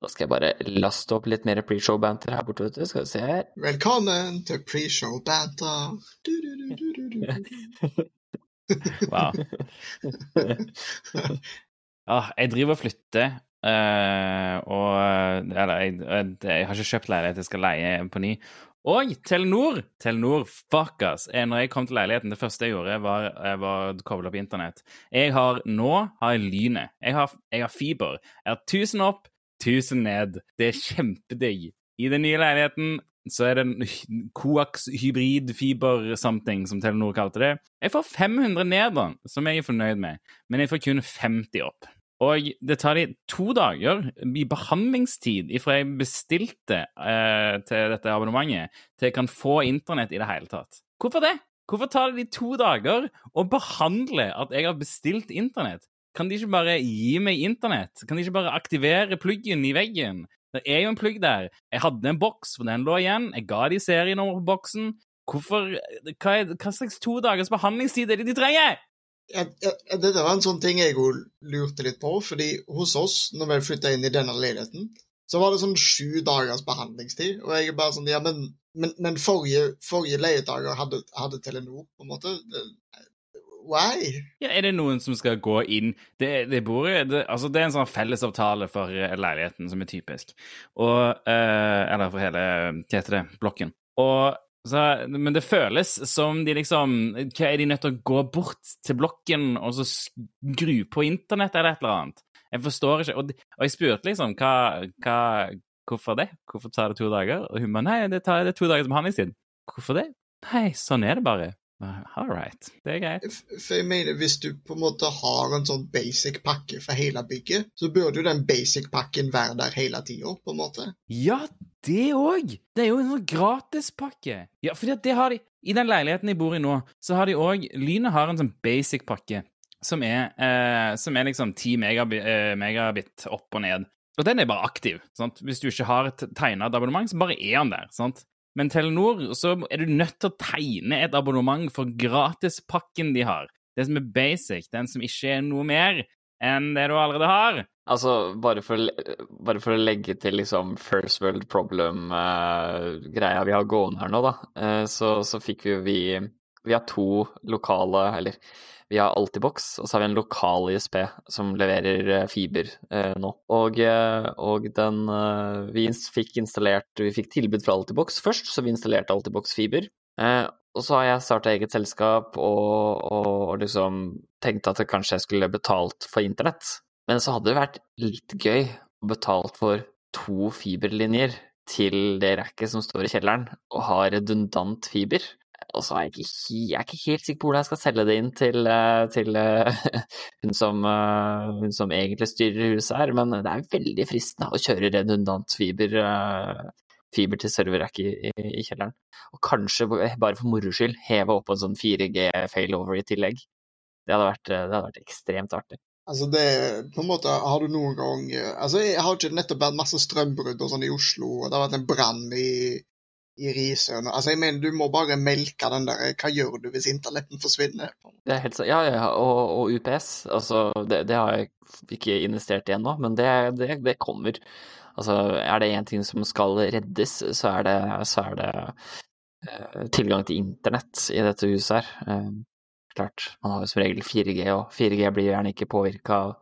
Da skal jeg bare laste opp litt mer pre-show-banter her borte, vet du. Skal vi se her. Velkommen til pre-show banter. Du, du, du, du, du, du. Wow. ah, jeg driver og flytter, eh, og Eller, jeg, jeg, jeg har ikke kjøpt leilighet, jeg skal leie på ny. Og Telenor! Telenor, fuck us. Eh, Når jeg kom til leiligheten, det første jeg gjorde, var, å koble opp på internett. Jeg har nå har jeg lynet. Jeg har, jeg har fiber. Jeg har 1000 opp, 1000 ned. Det er kjempedigg. I den nye leiligheten så er det en coax hybrid fiber something, som Telenor kalte det. Jeg får 500 ned, da, som jeg er fornøyd med, men jeg får kun 50 opp. Og det tar de to dager i behandlingstid ifra jeg bestilte eh, til dette abonnementet, til jeg kan få internett i det hele tatt. Hvorfor det? Hvorfor tar det de to dager å behandle at jeg har bestilt internett? Kan de ikke bare gi meg internett? Kan de ikke bare aktivere pluggen i veggen? Det er jo en plugg der. Jeg hadde en boks, for den lå igjen. Jeg ga de serienummer på boksen. Hvorfor hva, er, hva slags to dagers behandlingstid er det de trenger? Ja, Dette var en sånn ting jeg òg lurte litt på, fordi hos oss, når vi flytta inn i denne leiligheten, så var det sånn sju dagers behandlingstid, og jeg er bare sånn Ja, men, men, men forrige, forrige leietaker hadde, hadde Telenor, på en måte. Why? Ja, Er det noen som skal gå inn Det, det, bor, det, altså det er en sånn fellesavtale for eh, leiligheten som er typisk. Og, eh, eller for hele hva heter det, blokken. Og, så, men det føles som de liksom hva Er de nødt til å gå bort til blokken og så skru på internett eller et eller annet? Jeg forstår ikke. Og, og jeg spurte liksom hva, hva, hvorfor det? Hvorfor tar det to dager? Og hun bare nei, det tar det er to dagers behandlingstid. Hvorfor det? Nei, sånn er det bare. All right, det er greit. For jeg mener, Hvis du på en måte har en sånn basic pakke for hele bygget, så burde jo den basic pakken være der hele tida, på en måte. Ja, det òg! Det er jo en sånn gratispakke. Ja, fordi at det har de I den leiligheten de bor i nå, så har de òg Lynet har en sånn basic pakke som er, eh, som er liksom 10 megabit, eh, megabit opp og ned. Og den er bare aktiv. sant? Hvis du ikke har et tegnet abonnement, så bare er den der. sant? Men Telenor, så er du nødt til å tegne et abonnement for gratispakken de har. Det som er basic, den som ikke er noe mer enn det du allerede har. Altså, bare for, bare for å legge til liksom first world problem-greia vi har gående her nå, da, uh, så, så fikk vi jo vi Vi har to lokale, eller vi har Altibox, og så har vi en lokal ISP som leverer eh, fiber eh, nå. Og, eh, og den eh, Vi fikk installert Vi fikk tilbud fra Altibox først, så vi installerte Altibox fiber. Eh, og så har jeg starta eget selskap og, og, og liksom tenkte at kanskje jeg skulle betalt for internett. Men så hadde det vært litt gøy å betalt for to fiberlinjer til det racket som står i kjelleren, og ha redundant fiber. Og så er jeg ikke, jeg er ikke helt sikker på hvordan jeg skal selge det inn til, eh, til eh, hun, som, eh, hun som egentlig styrer huset her, men det er veldig fristende å kjøre redundant fiber, fiber til serverrack i, i, i kjelleren. Og kanskje bare for moro skyld heve opp en sånn 4G failover i tillegg. Det hadde vært, det hadde vært ekstremt artig. Altså det, på en måte, Har du noen gang altså Jeg har ikke nettopp vært masse strømbrudd og sånn i Oslo, og det har vært en brann i, i Risør. Altså, jeg mener, Du må bare melke den der Hva gjør du hvis internetten forsvinner? Det er helt sant. Ja, ja, og, og UPS. Altså, det, det har jeg ikke investert i ennå, men det, det, det kommer. Altså, er det én ting som skal reddes, så er det, så er det uh, tilgang til internett i dette huset her. Uh, klart, man har jo som regel 4G, og 4G blir gjerne ikke påvirka av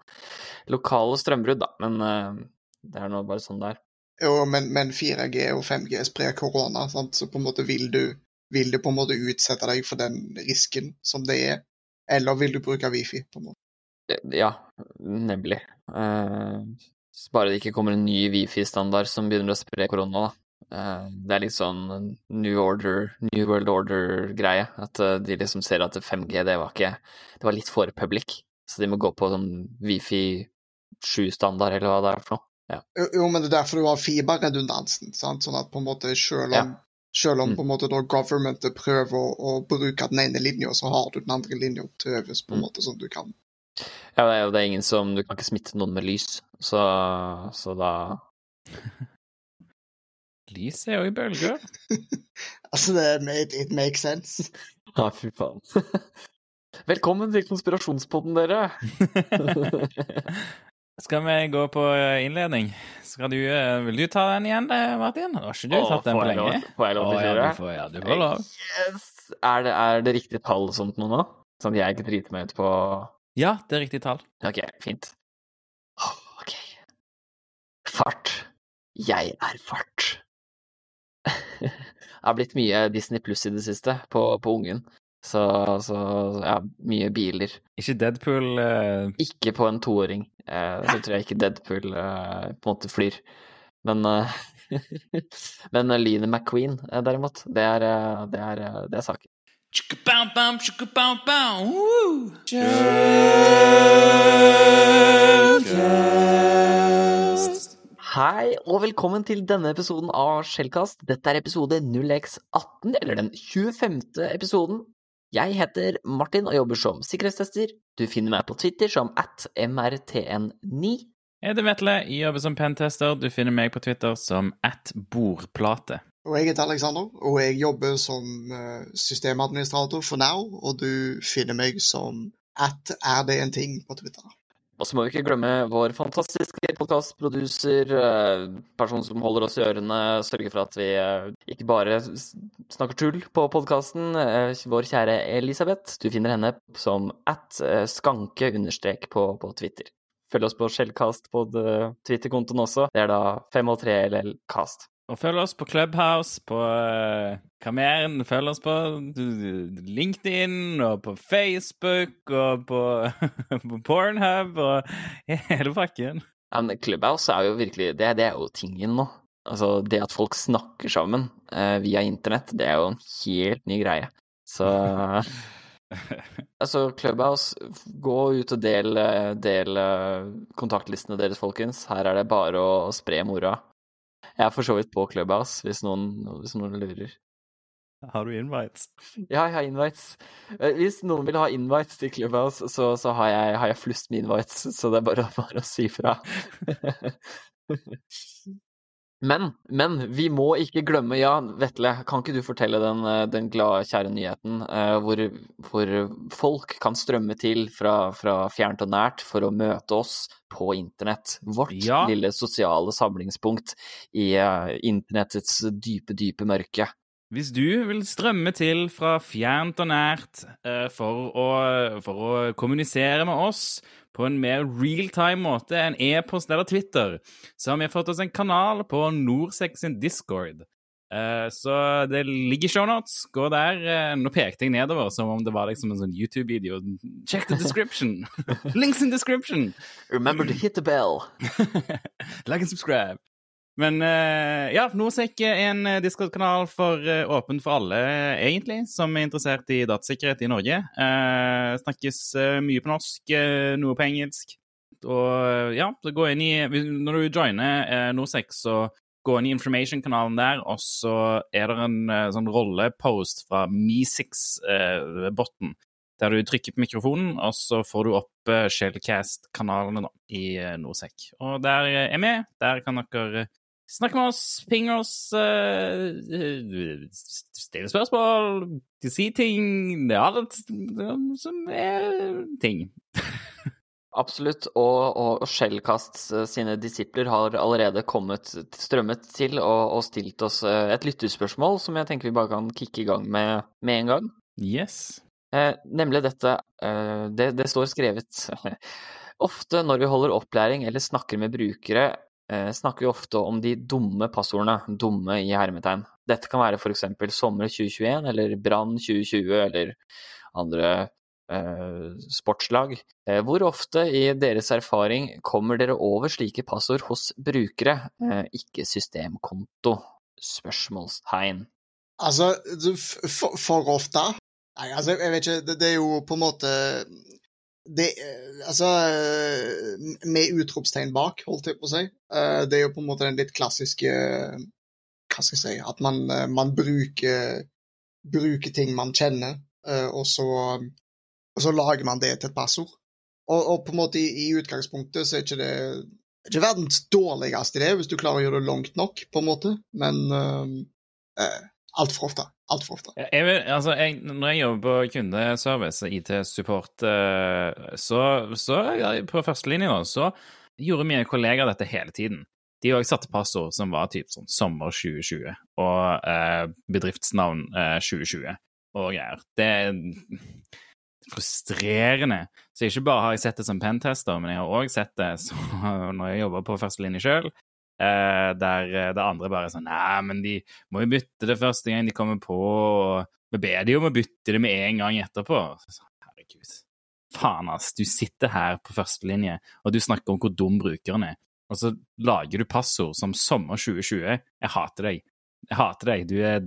lokale strømbrudd, da, men uh, det er nå bare sånn det er. Jo, men, men 4G og 5G sprer korona, så på en måte vil du, vil du på en måte utsette deg for den risken som det er, eller vil du bruke wifi? på en måte? Ja, nemlig. Uh, bare det ikke kommer en ny wifi-standard som begynner å spre korona, da. Uh, det er litt sånn New Order, New World Order-greie. At uh, de liksom ser at 5G, det var ikke Det var litt for public. Så de må gå på sånn Wifi 7-standard, eller hva det er for noe. Jo, jo, men det er derfor du har fiberredundansen, sant? sånn at på en måte selv om, selv om Mm. på en måte da governmentet prøver å, å bruke den ene linja, så har du den andre linja til overs, på en Mm. måte, sånn du kan. Ja, det er jo det er ingen som Du kan ikke smitte noen med lys, så, så da Lys er jo i bølger. Altså, det, it, it makes sense. Ja, fy faen. Velkommen til konspirasjonspodden, dere. Skal vi gå på eh, innledning? Du, eh, vil du ta den igjen, eh, Martin? Har ikke du Åh, tatt den på lov- lenge? får jeg lov til å gjøre ja, du får, ja, du får lov. Yes! Er det, er det riktig tall og sånt noe nå? Sånn at jeg ikke driter meg ut på Ja, det er riktig tall. Ok, fint. Ok. Fart. Jeg er fart. det har blitt mye Disney pluss i det siste på, på ungen. Så, så ja, mye biler. Ikke Deadpool uh... Ikke på en toåring. Eh, så tror jeg ikke Deadpool eh, på en måte flyr. Men eh, Men Line McQueen, eh, derimot, det er, eh, det er, eh, det er saken. Hei, og velkommen til denne episoden av Skjellkast. Dette er episode 0x18, eller den 25. episoden. Jeg heter Martin og jobber som sikkerhetstester. Du finner meg på Twitter som at mrtn9. Jeg heter Vetle, jeg jobber som pentester. Du finner meg på Twitter som at bordplate. Og jeg heter Alexander, og jeg jobber som eh, systemadministrator for Now, og du finner meg som at er det en ting på Twitter. Og så må vi ikke glemme vår fantastiske podkastproduser, person som holder oss i ørene, sørger for at vi eh, ikke bare snakker tull på podkasten. Vår kjære Elisabeth. Du finner henne som at eh, skanke understrek på, på Twitter. Følg oss på Skjellkast på Twitter-kontoen også. Det er da 503LLcast. Og følg oss på Clubhouse, på uh, Kameren, følg oss på LinkedIn og på Facebook og på, på Pornhub og hele pakken. Ja, men Clubhouse er jo virkelig Det, det er jo tingen nå. Altså, det at folk snakker sammen uh, via internett, det er jo en helt ny greie. Så Altså, Clubhouse, gå ut og del, eh, del eh, kontaktlistene deres, folkens. Her er det bare å spre moroa. Jeg er for så vidt på Clubhouse, hvis noen, hvis noen lurer. Har du invites? Ja, jeg har invites. Eh, Hvis noen vil ha invites til Clubhouse, så, så har, jeg, har jeg flust med invites, så det er bare, bare å si fra. Men, men vi må ikke glemme, ja, Vetle, kan ikke du fortelle den, eh, den glade, kjære nyheten eh, hvor, hvor folk kan strømme til fra, fra fjernt og nært for å møte oss på internett? Vårt Ja. lille sosiale samlingspunkt i eh, internettets dype, dype mørke. Hvis du vil strømme til fra fjernt og nært eh, for, å, for å kommunisere med oss på en mer real-time måte enn e-post eller Twitter, så har vi fått oss en kanal på Norsex sin Discord. Eh, så det ligger shownotes. Gå der. Eh, nå pekte jeg nedover som om det var liksom en sånn YouTube-video. Check the description! Links in description! Remember to hit the bell. like and subscribe. Men eh, ja, Norsec er en eh, Discord-kanal for eh, åpen for alle, eh, egentlig, som er interessert i datasikkerhet i Norge. Eh, snakkes eh, mye på norsk, eh, noe på engelsk. Og eh, ja, så gå inn i Når du joiner eh, Norsec, så gå inn i information-kanalen der, og så er det en eh, sånn rollepost fra Me6-botten. der du trykker på mikrofonen, og så får du opp eh, Shellcast-kanalene i eh, Norsec. Og der eh, er vi. Der kan dere eh, snakke med oss, ping oss, eh, eh, stille spørsmål, si ting Det er alt som er ting. Absolutt, og, og Shellcast sine disipler har allerede kommet strømmet til og, og stilt oss eh, et lytterspørsmål som jeg tenker vi bare kan kicke i gang med med en gang. Yes. Eh, nemlig dette eh, det, det står skrevet Ofte når vi holder opplæring eller snakker med brukere, eh, snakker vi ofte om de dumme passordene. Dumme i hermetegn. Dette kan være f.eks. sommer 2021 eller brann 2020 eller andre eh, sportslag. Eh, hvor ofte i deres erfaring kommer dere over slike passord hos brukere, eh, ikke systemkonto? Spørsmålstegn. Altså, for, for ofte Nei, altså, jeg vet ikke. Det, det er jo på en måte det, eh, Altså eh, Med utropstegn bak, holdt jeg på å si. Eh, Det er jo på en måte den litt klassiske Hva skal jeg si At man, man bruker, bruker ting man kjenner, og så, og så lager man det til et passord. Og, og på en måte i, i utgangspunktet så er ikke det ikke verdens dårligste idé, hvis du klarer å gjøre det langt nok, på en måte, men uh, altfor ofte. Altfor ofte. Jeg vil, altså, jeg, når jeg jobber på kundeservice IT-support, eh, så, så ja, på førstelinja så gjorde mine kollegaer dette hele tiden. De òg satte passord som var typ sånn sommer 2020 og eh, bedriftsnavn eh, 2020 og greier. Det er frustrerende. Så ikke bare har jeg sett det som pentester, men jeg har òg sett det så, når jeg jobber på førstelinje sjøl. Eh, der det andre bare er sånn Nei, men de må jo bytte det første gang de kommer på. Og Vi ber de om å bytte det med en gang etterpå. Så, herregud. Faen, ass. Du sitter her på førstelinje, og du snakker om hvor dum brukeren er. Og så lager du passord som sommer 2020. Jeg hater deg. Jeg hater deg. Du er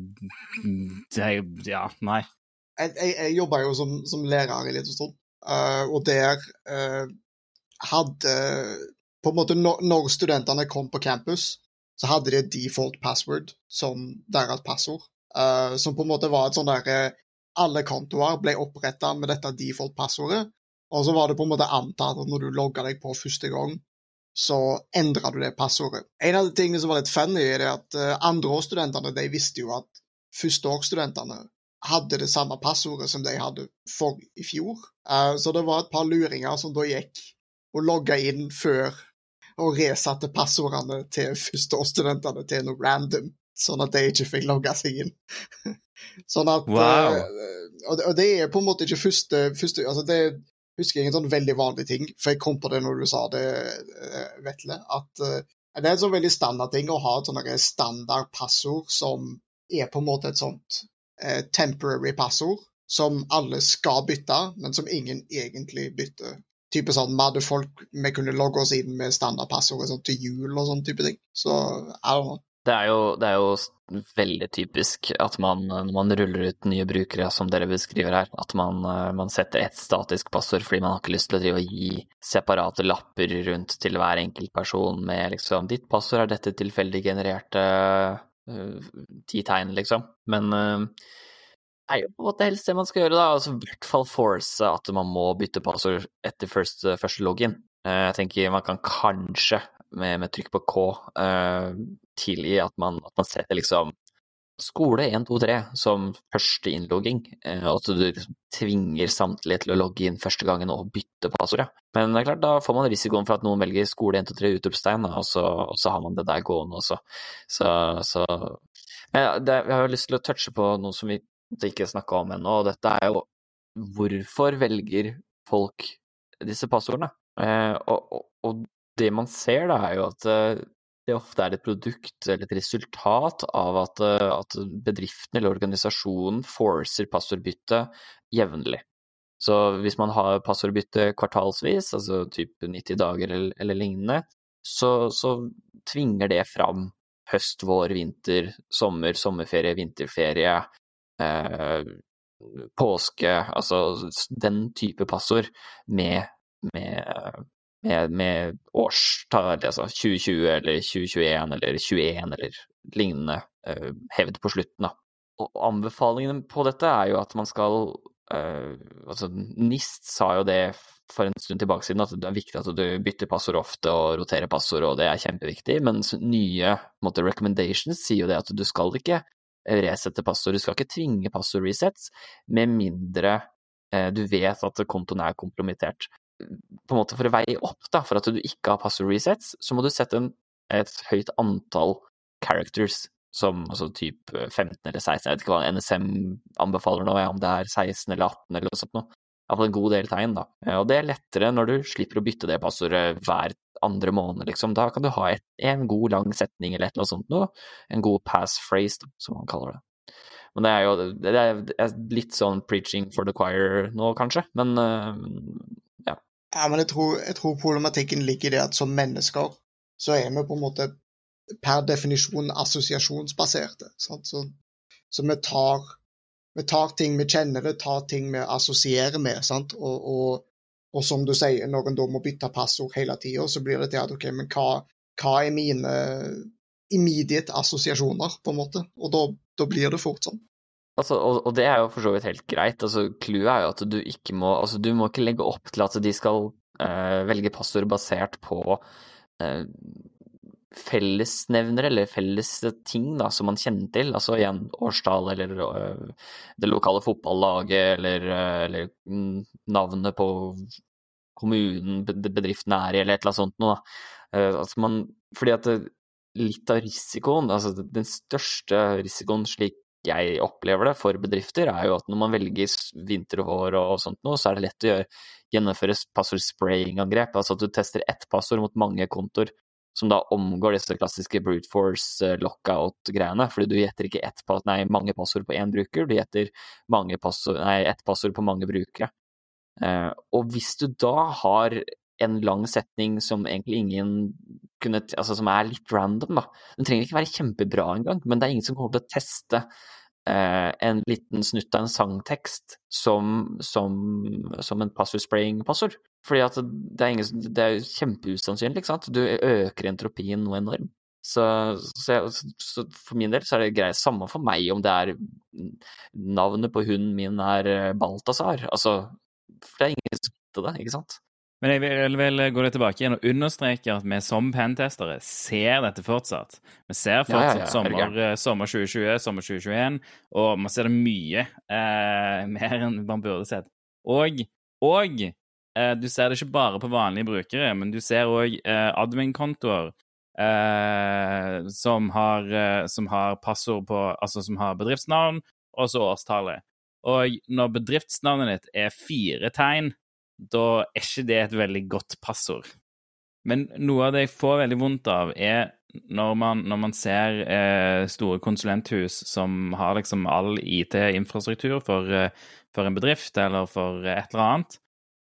Ja, nei. Jeg, jeg, jeg jobba jo som, som, lærer i liten stund, uh, og der uh, hadde På en måte, når, studentene kom på campus, så hadde de et default password som deres passord. Uh, som på en måte var et sånn der Alle kontoer ble oppretta med dette default-passordet. Og så var det på en måte antatt at når du logga deg på første gang, så endra du det passordet. En av de tingene som var litt funny, er at uh, andreårsstudentene de visste jo at førsteårsstudentene hadde det samme passordet som de hadde for i fjor. Uh, så det var et par luringer som da gikk og logga inn før og resatte passordene til førsteårsstudentene til noe random, sånn at de ikke fikk logga seg inn. sånn at wow. uh, og, det, og, det, er på en måte ikke første, første altså det, husker jeg en sånn veldig vanlig ting, for jeg kom på det når du sa det, eh, Vetle, at uh, det er en sånn veldig standard ting å ha et sånn standard passord som er på en måte et sånt uh, temporary passord som alle skal bytte, men som ingen egentlig bytter. Type sånn, Vi hadde folk vi kunne logge oss inn med standardpassord sånn, til jul og sånn type ting. Så I don't know. Det er, jo, det er, jo, veldig typisk at man, når man ruller ut nye brukere, som dere beskriver her, at man, eh, man setter ett statisk passord fordi man har ikke lyst til å drive og gi separate lapper rundt til hver enkelt person med liksom Ditt passord er dette tilfeldig genererte uh, ti tegn, liksom. Men uh, er jo på en måte helst det man skal gjøre, da. Altså i hvert fall force at man må bytte passord etter første, første login. Jeg tenker man kan kanskje med, med trykk på K uh, tilgi at man, at man setter liksom skole 1, 2, 3 som første innlogging, og at du liksom tvinger samtlige til å logge inn første gangen og bytte passordet. Men det er klart, da får man risikoen for at noen velger skole 1, 2, 3 utropstegn, og, og, så har man det der gående også. Så, så ja, det, jeg har lyst til å touche på noe som vi ikke snakka om ennå, og dette er jo hvorfor velger folk disse passordene? Eh, og, og, og det man ser, da, er jo at eh, det ofte er et produkt eller et resultat av at, eh, at bedriften eller organisasjonen forcer passordbytte jevnlig. Så hvis man har passordbytte kvartalsvis, altså type 90 dager eller, eller lignende, så, så, tvinger det fram høst, vår, vinter, sommer, sommerferie, vinterferie, påske, altså den type passord med, med med, med årstall, altså 2020 eller 2021 eller 21 eller lignende uh, hevd på slutten. Da. Og anbefalingen på dette er jo at man skal uh, altså NIST sa jo det for en stund tilbake siden at det er viktig at du bytter passord ofte og roterer passord, og det er kjempeviktig, mens nye måte, recommendations sier jo det at du skal ikke resette passord, du skal ikke tvinge passord-resets med mindre uh, du vet at kontoen er kompromittert. På en måte for å veie opp da, for at du ikke har passord resets, så må du sette en, et høyt antall characters, som altså typ 15 eller 16, jeg vet ikke hva NSM anbefaler nå, om det er 16 eller 18 eller noe sånt noe. Iallfall en god del tegn, da. Og det er lettere når du slipper å bytte det passordet hver andre måned, liksom. Da kan du ha et, en god lang setning eller et eller annet sånt noe. En god passphrase, da, som man kaller det. Men det er jo det er litt sånn preaching for the choir nå, kanskje. Men ja, men jeg tror, jeg tror, problematikken ligger i det at som mennesker så er vi på en måte per definisjon assosiasjonsbaserte. Så, så vi, tar, vi, tar, ting vi kjenner det, tar ting vi assosierer med. Og, og, og, som du sier, når en da må bytte passord hele tida, så blir det til at OK, men hva, hva er mine immediate assosiasjoner, på en måte? Og da, da blir det fort sånn. Altså, og, og, det er jo for så vidt helt greit. Altså, er jo at du ikke må Altså, du må ikke legge opp til at de skal uh, velge passord basert på uh, fellesnevnere eller felles ting da, som man kjenner til. Altså igjen årstall eller uh, det lokale fotballaget eller, eller navnet på kommunen bedriften er i, eller et eller annet sånt noe. Altså man, fordi at litt av risikoen, altså den største risikoen slik jeg opplever det for bedrifter, er jo at når man velger vinter og vår og sånt noe, så er det lett å gjøre, gjennomføre passord-spraying-angrep. Altså at du tester ett passord mot mange kontoer, som da omgår disse klassiske brute force eh, lockout-greiene. Fordi du gjetter ikke ett, nei, mange passord på én bruker, du gjetter passord, nei, ett passord på mange brukere. Eh, og hvis du da har en lang setning som egentlig ingen kunne Altså som er litt random, da. Den trenger ikke være kjempebra engang, men det er ingen som kommer til å teste en liten snutt av en sangtekst som, som, som en passord-spraying-passord. Fordi at det er, ingen, det er kjempeusannsynlig, ikke sant. Du øker entropien noe enormt. Så, så, så, for min del så er det greit. Samme for meg om det er Navnet på hunden min er eh, Balthazar. Altså, for det er ingen som vet det, ikke sant. Men jeg vil, vil gå litt tilbake igjen og understreke at vi som pentestere ser dette fortsatt. Vi ser fortsatt ja, ja, ja, sommer, eh, sommer, 2020, sommer 2021, og man ser det mye eh, mer enn man burde sett. Og, og eh, du ser det ikke bare på vanlige brukere, men du ser òg eh, admin-kontoer eh, som, eh, som har passord på Altså som har bedriftsnavn og så årstallet. Og når bedriftsnavnet ditt er fire tegn da er ikke det et veldig godt passord. Men noe av det jeg får veldig vondt av, er når man, når man ser eh, store konsulenthus som har liksom all IT-infrastruktur for, eh, for, en bedrift eller for et eller annet,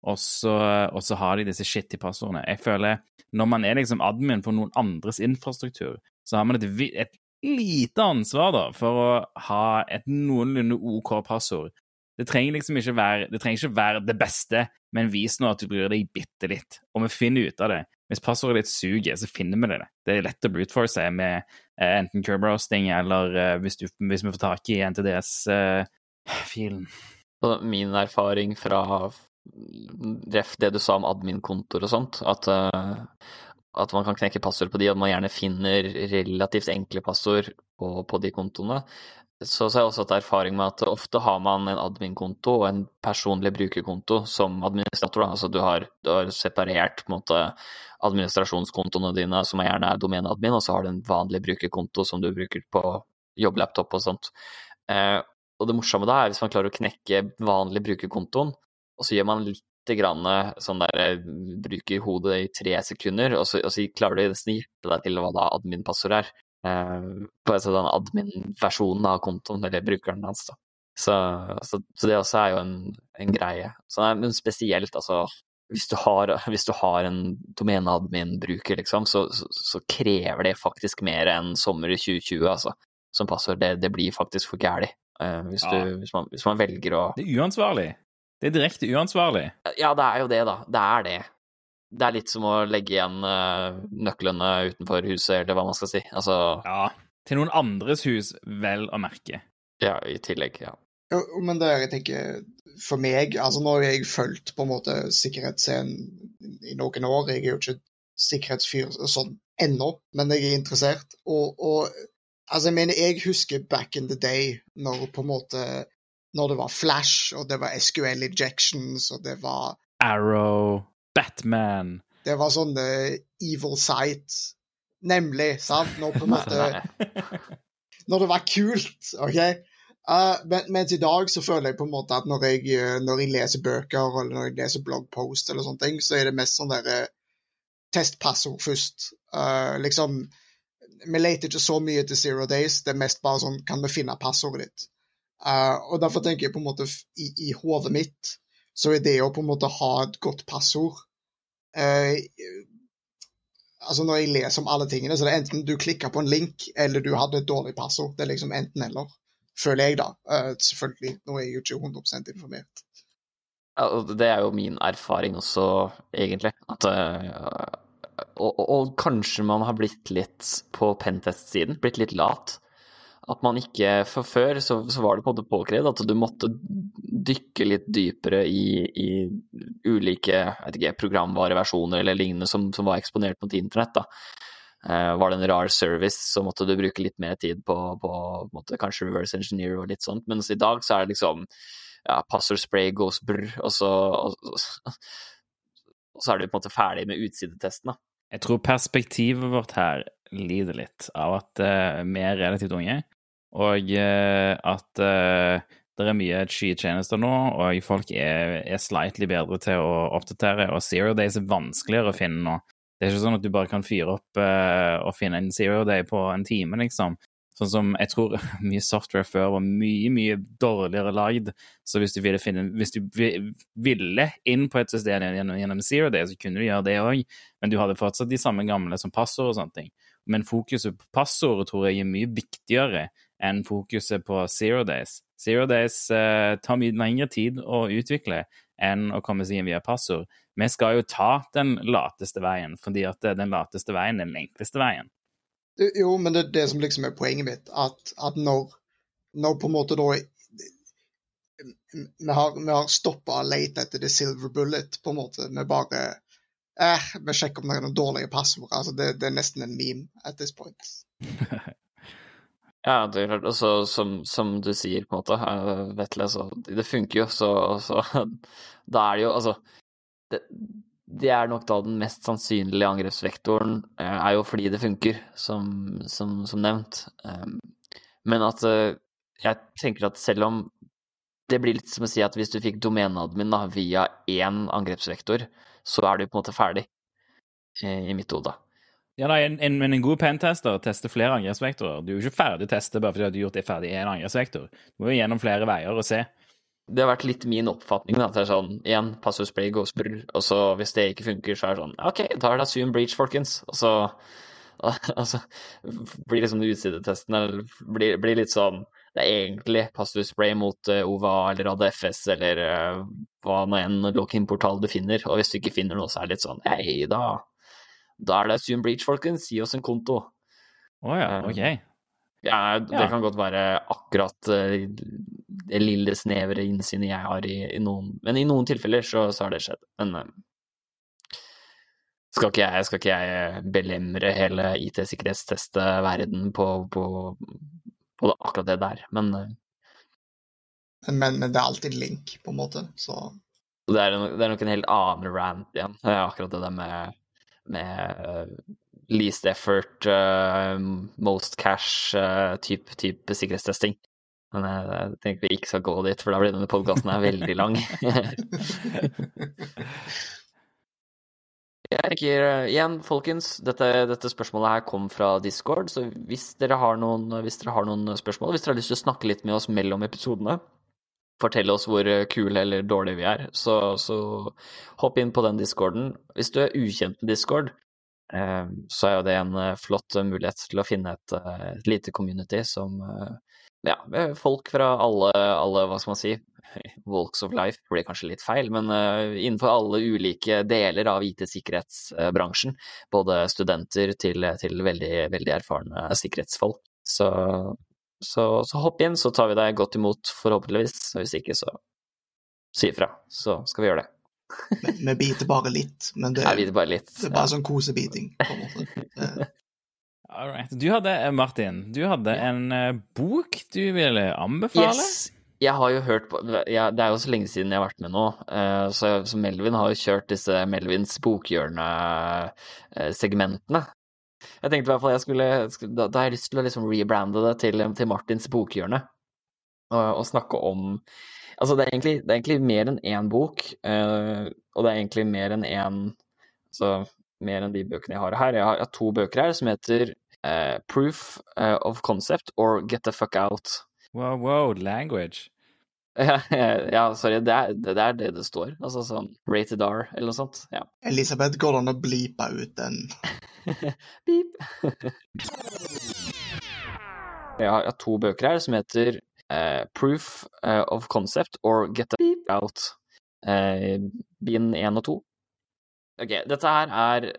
og så, har de disse shitty passordene. Jeg føler når man er liksom admin for noen andres infrastruktur, så har man et, et lite ansvar da, for å ha et noenlunde OK passord det trenger liksom ikke være det ikke være det beste, men vis nå at du bryr deg bitte litt. Og vi finner ut av det. Hvis passordet ditt suger, så finner vi det. Det er lett å brute med eh, enten curb-roasting eller eh, hvis, du, hvis, vi får tak i NTDS-filen. Eh, min erfaring fra ref det du sa om admin-kontoer og sånt, at, uh, at man kan knekke passord på de, og man gjerne finner relativt enkle passord på, på de kontoene så, har jeg også hatt erfaring med at ofte har man en admin-konto og en personlig brukerkonto som administrator. Da. Altså du har, du har separert måte, administrasjonskontoene dine, som gjerne er domeneadmin, og så har du en vanlig brukerkonto som du bruker på jobblaptop og sånt. Eh, og det morsomme da er hvis man klarer å knekke vanlig brukerkontoen, og så gjør man litt grann sånn der eh, bruker hodet i tre sekunder, og så, og så klarer du nesten gjette deg til hva da admin-passord er eh, på en sånn admin-versjonen av kontoen, eller brukeren hans. da. Så, så, så, det også er jo en, en greie. Så, men spesielt, altså hvis du har, hvis du har en domeneadmin-bruker, liksom, så, så, krever det faktisk mer enn sommer 2020, altså, som passord. Det, det blir faktisk for gæli. Uh, hvis, ja. hvis, hvis, man velger å Det er uansvarlig. Det er direkte uansvarlig. Ja, det er jo det, da. Det er det det er litt som å legge igjen uh, nøklene utenfor huset, eller hva man skal si. Altså Ja. Til noen andres hus, vel å merke. Ja, i tillegg, ja. Jo, men det er, jeg tenker, for meg Altså, nå har jeg fulgt på en måte sikkerhetsscenen i noen år. Jeg er jo ikke sikkerhetsfyr sånn ennå, men jeg er interessert. Og, og altså, jeg mener, jeg husker back in the day når på en måte Når det var Flash, og det var SQL injections, og det var Arrow Batman. Det var sånn uh, evil sight. Nemlig, sant? Når på en måte Når det var kult, OK? Uh, men, mens i dag så føler jeg på en måte at når jeg, eh, når jeg leser bøker eller når jeg leser bloggpost, eller sånne ting, så er det mest sånn derre testpassord først. Uh, liksom Vi leter ikke så mye etter Zero Days, det er mest bare sånn Kan vi finne passordet ditt? Uh, og derfor tenker jeg på en måte i, i hodet mitt så er det å på en måte ha et godt passord eh, Altså Når jeg leser om alle tingene, så det er enten du klikker på en link, eller du hadde et dårlig passord. Det er liksom enten-eller, føler jeg, da. Uh, selvfølgelig. Nå er jeg jo ikke 100 informert. Ja, det er jo min erfaring også, egentlig. At uh, og, og, og, kanskje man har blitt litt på pentest-siden, blitt litt lat at man ikke For før så, så, var det på en måte påkrevd at du måtte dykke litt dypere i, i ulike ikke, programvareversjoner eller lignende som, som, var eksponert mot internett. da. Uh, var det en rar service, så måtte du bruke litt mer tid på, på, på måte, kanskje reverse engineer og litt sånt, mens i dag så er det liksom ja, passord spray goes brr, og så og, og så er du på en måte ferdig med utsidetesten. Jeg tror perspektivet vårt her lider litt av at uh, vi er relativt unge, og uh, at uh, det er mye skytjenester nå, og folk er, er slightly bedre til å oppdatere, og Zero Days er vanskeligere å finne nå. Det er ikke sånn at du bare kan fyre opp og finne en Zero Day på en time, liksom. Sånn som jeg tror mye software før var mye, mye dårligere lagd. Så hvis du ville, finne, hvis du ville inn på et system gjennom, gjennom Zero Day, så kunne du gjøre det òg, men du hadde fortsatt de samme gamle som passord og sånne ting. Men fokuset på passordet tror jeg er mye viktigere enn fokuset på Zero Days. Zero Days eh, tar mye lengre tid å utvikle enn å komme seg inn via passord. Vi skal jo ta den lateste veien, fordi at den lateste veien er den enkleste veien. Jo, men det er det som liksom er poenget mitt. At, at når, når, på en måte da Vi har, vi har stoppa å lete etter the silver bullet, på en måte. Vi bare eh, Vi sjekker om det er noen dårlige passord. Altså, det, det, er nesten en meme at this point. ja, det er klart. Altså, som, som, du sier, på en måte, Vetle, så det funker jo, så, så da er det jo Altså det, det er nok da den mest sannsynlige angrepsvektoren, eh, er jo fordi det funker, som, som, som nevnt. Ehm, men at eh, jeg tenker at selv om det blir litt som å si at hvis du fikk domeneadmin via én angrepsvektor, så er du på en måte ferdig, eh, i mitt hode. Ja, nei, en, en, Men en god pentester tester flere angrepsvektorer. Du er jo ikke ferdig å teste bare fordi du har gjort det ferdig i én angrepsvektor. Du må jo gjennom flere veier og se det har vært litt min oppfatning. Da, at det er sånn, igjen, passus spray goes blur, og så hvis det ikke funker, så er det sånn OK, da er det assume breach, folkens. Og så altså, blir liksom utsidetestene blir, blir litt sånn Det er egentlig password spray mot uh, OVA eller ADFS eller uh, hva nå enn lock-in-portal du finner, og hvis du ikke finner noe, så er det litt sånn Hei, da, da er det assume breach, folkens. Gi oss en konto. Å oh, ja, OK. Ja, det ja. kan godt være akkurat uh, det lille snevre innsynet jeg har i, i, noen Men i noen tilfeller så, så har det skjedd. Men uh, skal, ikke jeg, skal ikke jeg belemre hele IT-sikkerhetstest-verden på, på, på, akkurat det der, men uh, men, men, det er alltid link, på en måte, så Det er, det er nok en helt annen rant igjen, akkurat det der med, med least effort, uh, most cash-type uh, type sikkerhetstesting. Men jeg, tenker vi ikke skal gå dit, for da blir denne podkasten veldig lang. jeg tenker igjen, folkens, dette, dette, spørsmålet her kom fra Discord, så hvis dere, noen, hvis dere, har noen, spørsmål, hvis dere har lyst til å snakke litt med oss mellom episodene, fortelle oss hvor kule eller dårlige vi er, så, så hopp inn på den discorden. Hvis du er ukjent med Discord, Eh, så er jo det en eh, flott mulighet til å finne et, eh, et lite community som ja, folk fra alle, alle, hva skal man si, walks of life blir kanskje litt feil, men innenfor alle ulike deler av IT-sikkerhetsbransjen. Både studenter til, til veldig, veldig erfarne sikkerhetsfolk. Så, så, så, hopp inn, så tar vi deg godt imot, forhåpentligvis. Og Hvis ikke, så si ifra, så skal vi gjøre det. Vi biter bare litt, men det, er, bare litt, det er bare ja. sånn kosebiting. på en måte. All right. Du hadde, eh, Martin, du hadde en uh, bok du ville anbefale? Yes. Jeg har jo hørt på ja, Det er jo så lenge siden jeg har vært med nå. Uh, så, så, Melvin har jo kjørt disse Melvins bokhjørne-segmentene. Jeg tenkte i hvert fall jeg skulle, da, da, har jeg lyst til å liksom rebrande det til, til Martins bokhjørne. Og, og snakke om Altså, det er egentlig, det er egentlig mer enn én bok, uh, og det er egentlig mer enn én Altså mer enn de bøkene jeg har her. Jeg har, jeg har to bøker her som heter uh, Proof uh, of Concept or Get the Fuck Out. Wow, wow, language. ja, sorry, det er, det er, det det står. Altså sånn rated R eller noe sånt. Ja. Elisabeth, går det an å bleepe ut den? Beep. jeg har to bøker her som heter uh, proof uh, of concept or get the beep out. Uh, bind 1 og 2. Ok, dette her er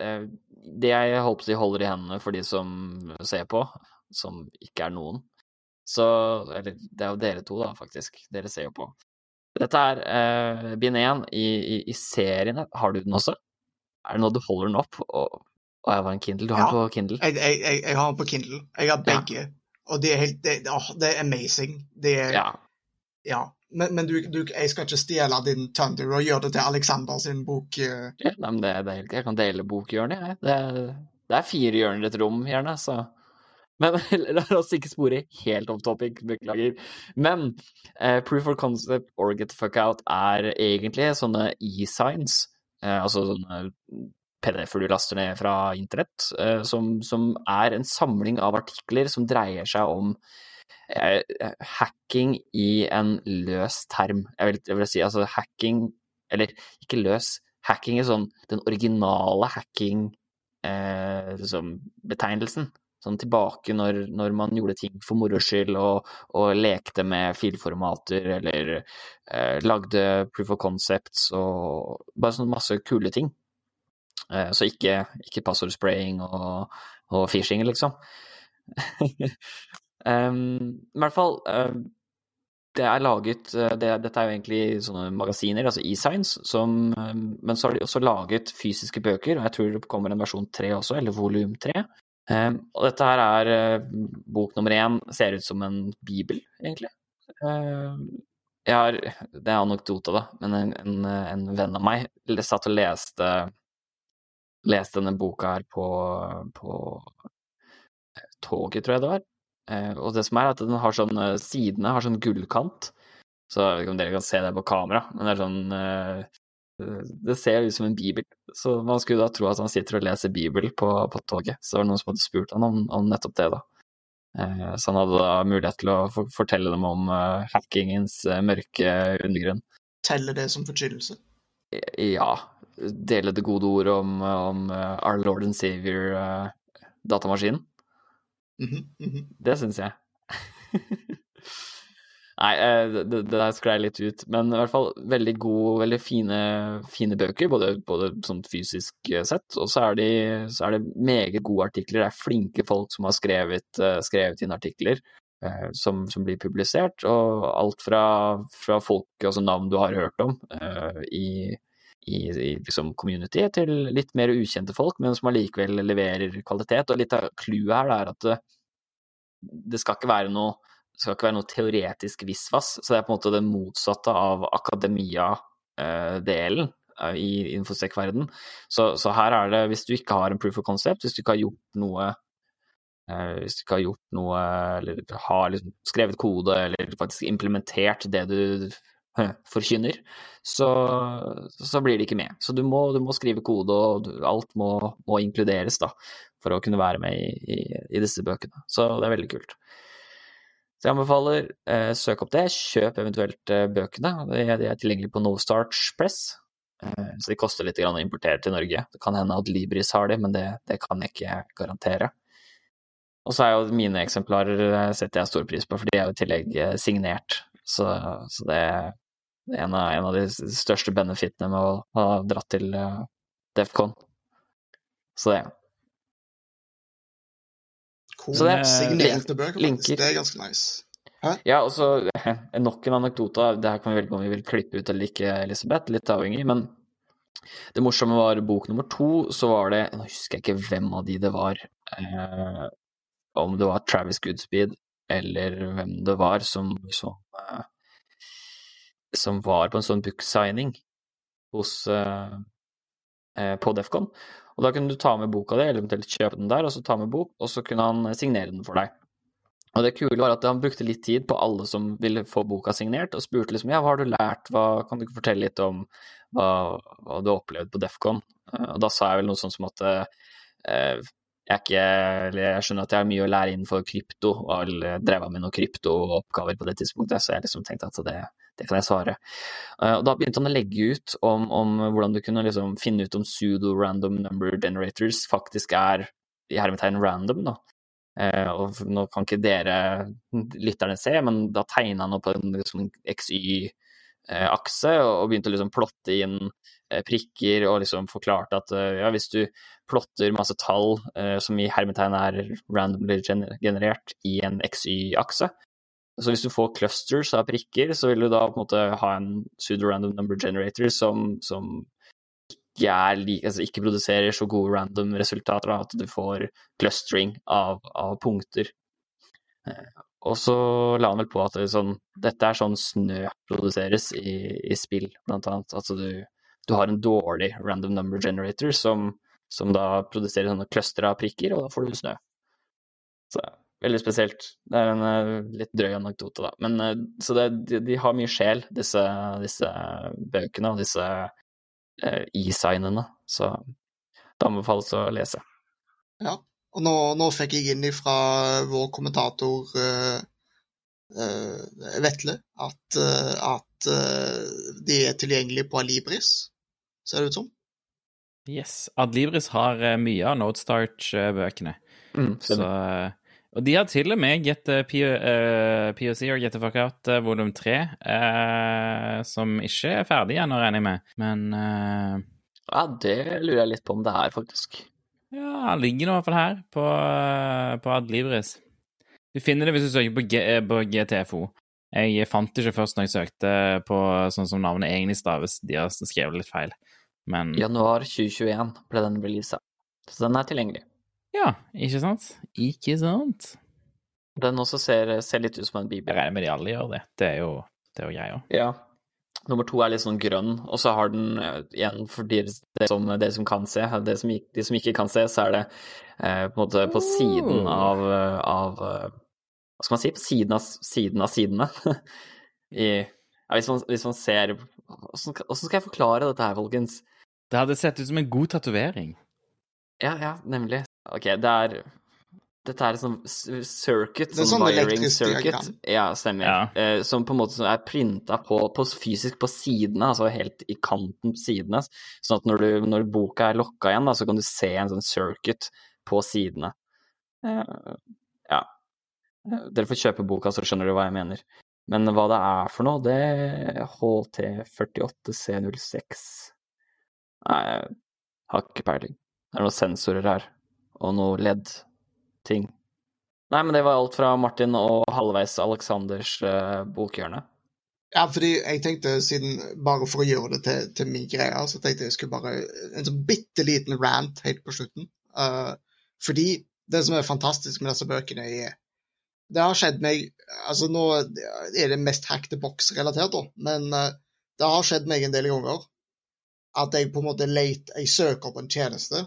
det jeg holdt på å si holder i hendene for de som ser på, som ikke er noen. Så Eller det er jo dere to, da, faktisk. Dere ser jo på. Dette er eh, bind 1 i, i, i serien. Har du den også? Er det noe du holder den opp? Og, og jeg var en Kindle. Du har ja, den på Kindle? Jeg, jeg, jeg, jeg, har den på Kindle. Jeg har begge. Ja. Og det er helt det, det er amazing. Det er, ja. Ja, men, men du, du, jeg skal ikke stjele din Thunder og gjøre det til Alexander sin bok. eh. Ja, nei, men det, det. Jeg kan dele bokhjørnet, jeg. Det, det er fire hjørner i et rom, gjerne, så Men la oss ikke spore helt om topic, beklager. Men eh, proof of concept or get the fuck out er egentlig sånne e-signs, eh, altså sånne PDF-er du laster ned fra internett, eh, som, som er en samling av artikler som dreier seg om eh, hacking i en løs term. Jeg vil, jeg vil si altså hacking, eller ikke løs, hacking er sånn den originale hacking eh, liksom. Sånn tilbake når, når man gjorde ting for moro skyld og, og lekte med filformater eller eh, lagde proof of concepts og bare sånn masse kule ting. Eh, så ikke, ikke passordspraying og, og phishing, liksom. um, I hvert fall uh, det er laget eh, det, Dette er jo egentlig sånne magasiner, altså e-signs, som eh, Men så har de også laget fysiske bøker, og jeg tror det kommer en versjon tre også, eller volum tre. Eh, og dette her er eh, bok nummer én, ser ut som en bibel, egentlig. Eh, jeg har Det er anekdote, da, men en, en, en venn av meg satt og leste leste denne boka her på, på toget, tror jeg det var. Eh, og det som er at den har sånn, eh, sidene har sånn gullkant. Så jeg vet ikke om dere kan se det på kamera, men det er sånn eh, Det ser ut som en bibel. Så man skulle da tro at han sitter og leser bibel på, på toget. Så det var noen som hadde spurt han om, om nettopp det, da. Eh, så han hadde da mulighet til å fortelle dem om eh, hackingens eh, mørke undergrunn. Teller det som forkynnelse? Ja, dele det gode ordet om, om our lord and savior, eh, datamaskinen. mm -hmm. Det syns jeg. Nei, eh, det, det der sklei litt ut. Men i hvert fall veldig gode, veldig fine, fine bøker, både, både sånn fysisk eh, sett, og så er, de, så er det meget gode artikler. Det er flinke folk som har skrevet, eh, skrevet inn artikler som, som blir publisert, og alt fra, fra folk, altså navn du har hørt om i, i, i liksom community, til litt mer ukjente folk, men som allikevel leverer kvalitet. Og litt av clouet her er at det, det skal ikke være noe det skal ikke være noe teoretisk visvas, så det er på en måte det motsatte av akademia-delen eh, i infosec-verden. Så, så her er det, hvis du ikke har en proof of concept, hvis du ikke har gjort noe eh, hvis du ikke har gjort noe, eller har liksom skrevet kode, eller faktisk implementert det du forkynner, så, så blir det ikke med. Så du må, du må skrive kode, og du, alt må, må inkluderes da, for å kunne være med i, i, i disse bøkene. Så det er veldig kult. Så jeg anbefaler eh, søk opp det, kjøp eventuelt eh, bøkene. De, de er tilgjengelige på Nostarch Press, eh, så de koster litt å importere til Norge. Det kan hende at Libris har de, men det, det kan jeg ikke garantere. Og så er jo mine eksemplarer eh, setter jeg stor pris på, for de er jo i tillegg eh, signert. Så, så det er en av, en av de største benefitene med å ha dratt til eh, Defcon. Så det. Cool. Så det er Signerte bøker, faktisk. Det er ganske nice. Ja, og så nok en anekdote. Det her kan vi velge om vi vil klippe ut eller ikke, Elisabeth. Litt avhengig. Men det morsomme var bok nummer to, så var det Nå husker jeg ikke hvem av de det var. Eh, om det var Travis Goodspeed eller hvem det var som, som, eh, som var på en sånn book-signing hos eh, eh, på Defcon. Og da kunne du ta med boka di, eller eventuelt kjøpe den der, og så ta med bok, og så kunne han signere den for deg. Og det kule var at han brukte litt tid på alle som ville få boka signert, og spurte liksom ja, hva har du lært, hva, kan du ikke fortelle litt om hva, hva du har opplevd på Defcon? Eh, Og da sa jeg vel noe sånt som at eh, jeg, ikke, jeg skjønner at jeg har mye å lære innenfor krypto, og har drevet med noen kryptooppgaver på det tidspunktet, så jeg liksom tenkte at det, det kan jeg svare. Eh, Og da begynte han å legge ut om, om hvordan du kunne liksom finne ut om pseudo-random number generators faktisk er i hermetegn random, da. Eh, og nå kan ikke dere lytterne se, men da tegna han opp en liksom, XY-akse og begynte å liksom plotte inn eh, prikker og liksom forklarte at eh, ja, hvis du plotter masse tall eh, som i hermetegn er randomly generert i en XY-akse, så hvis du får clusters av prikker, så vil du da på en måte ha en pseudo-random number generator som, som ikke, like, altså ikke produserer så gode random resultater, da, at du får clustering av, av punkter. Eh, Og så la han vel på at det er sånn, dette er sånn snø produseres i, i spill, blant annet. Altså du, du har en dårlig random number generator som, som da produserer sånne cluster av prikker, og da får du snø. Så veldig spesielt. Det er en uh, litt drøy anekdote, da. Men uh, så det, de, de, har mye sjel, disse, disse bøkene og disse uh, e-signene. Så det anbefales å lese. Ja, og nå, nå fikk jeg inn fra vår kommentator Vetle at, at de er tilgjengelige på Alibris, ser det ut som. Yes. Adlibris har mye av Nodestarch-bøkene. Mm, så og de har til og med Get uh, POC og Get the Fuck Out uh, volum 3, uh, som ikke er ferdig ennå, regner jeg med, men uh, Ja, det lurer jeg litt på om det er, faktisk. Ja, han ligger nå i hvert fall her, på, på Adlibris. Du finner det hvis du søker på, G på GTFO. Jeg fant det ikke først når jeg søkte på sånn som navnet egentlig staves. De har skrevet litt feil, men Januar 2021 ble den releasa, så den er tilgjengelig. Ja, ikke sant? Ikke sant? Den også ser, ser litt ut som en bibel. Jeg regner med de alle gjør det. Det er jo, det er jo greia. Ja. Nummer to er litt sånn grønn, og så har den eh, igjen for de, de, som, de som kan se. de som, de som ikke kan se, så er det eh, på en måte på siden av, av eh, Hva skal man si? På siden av, siden av sidene. I, ja, hvis, man, hvis man ser Hvordan skal jeg forklare dette her, folkens? Det hadde sett ut som en god tatovering. Ja, ja, nemlig. OK, det er dette er sånn circuit, sånn, sånn wiring circuit. Ja, stemmer. Ja. Eh, som på en måte er printa på, på, fysisk på sidene, altså helt i kanten på sidene. Sånn at når, du, når boka er lokka igjen, da, så kan du se en sånn circuit på sidene. Eh, ja. Dere får kjøpe boka, så skjønner du hva jeg mener. Men hva det er for noe, det er HT48C06 Nei, jeg har ikke peiling. Det er noen sensorer her og noe LED-ting. Nei, men det var alt fra Martin og halvveis Aleksanders uh, bokhjørne. Ja, fordi jeg tenkte, siden bare for å gjøre det til, til min greie, så tenkte jeg jeg skulle bare En sånn bitte liten rant helt på slutten. Uh, fordi det som er fantastisk med disse bøkene, er Det har skjedd meg Altså, nå er det mest hack the box-relatert, da, men uh, det har skjedd meg en del ganger at jeg på en måte leter Jeg søker opp en tjeneste,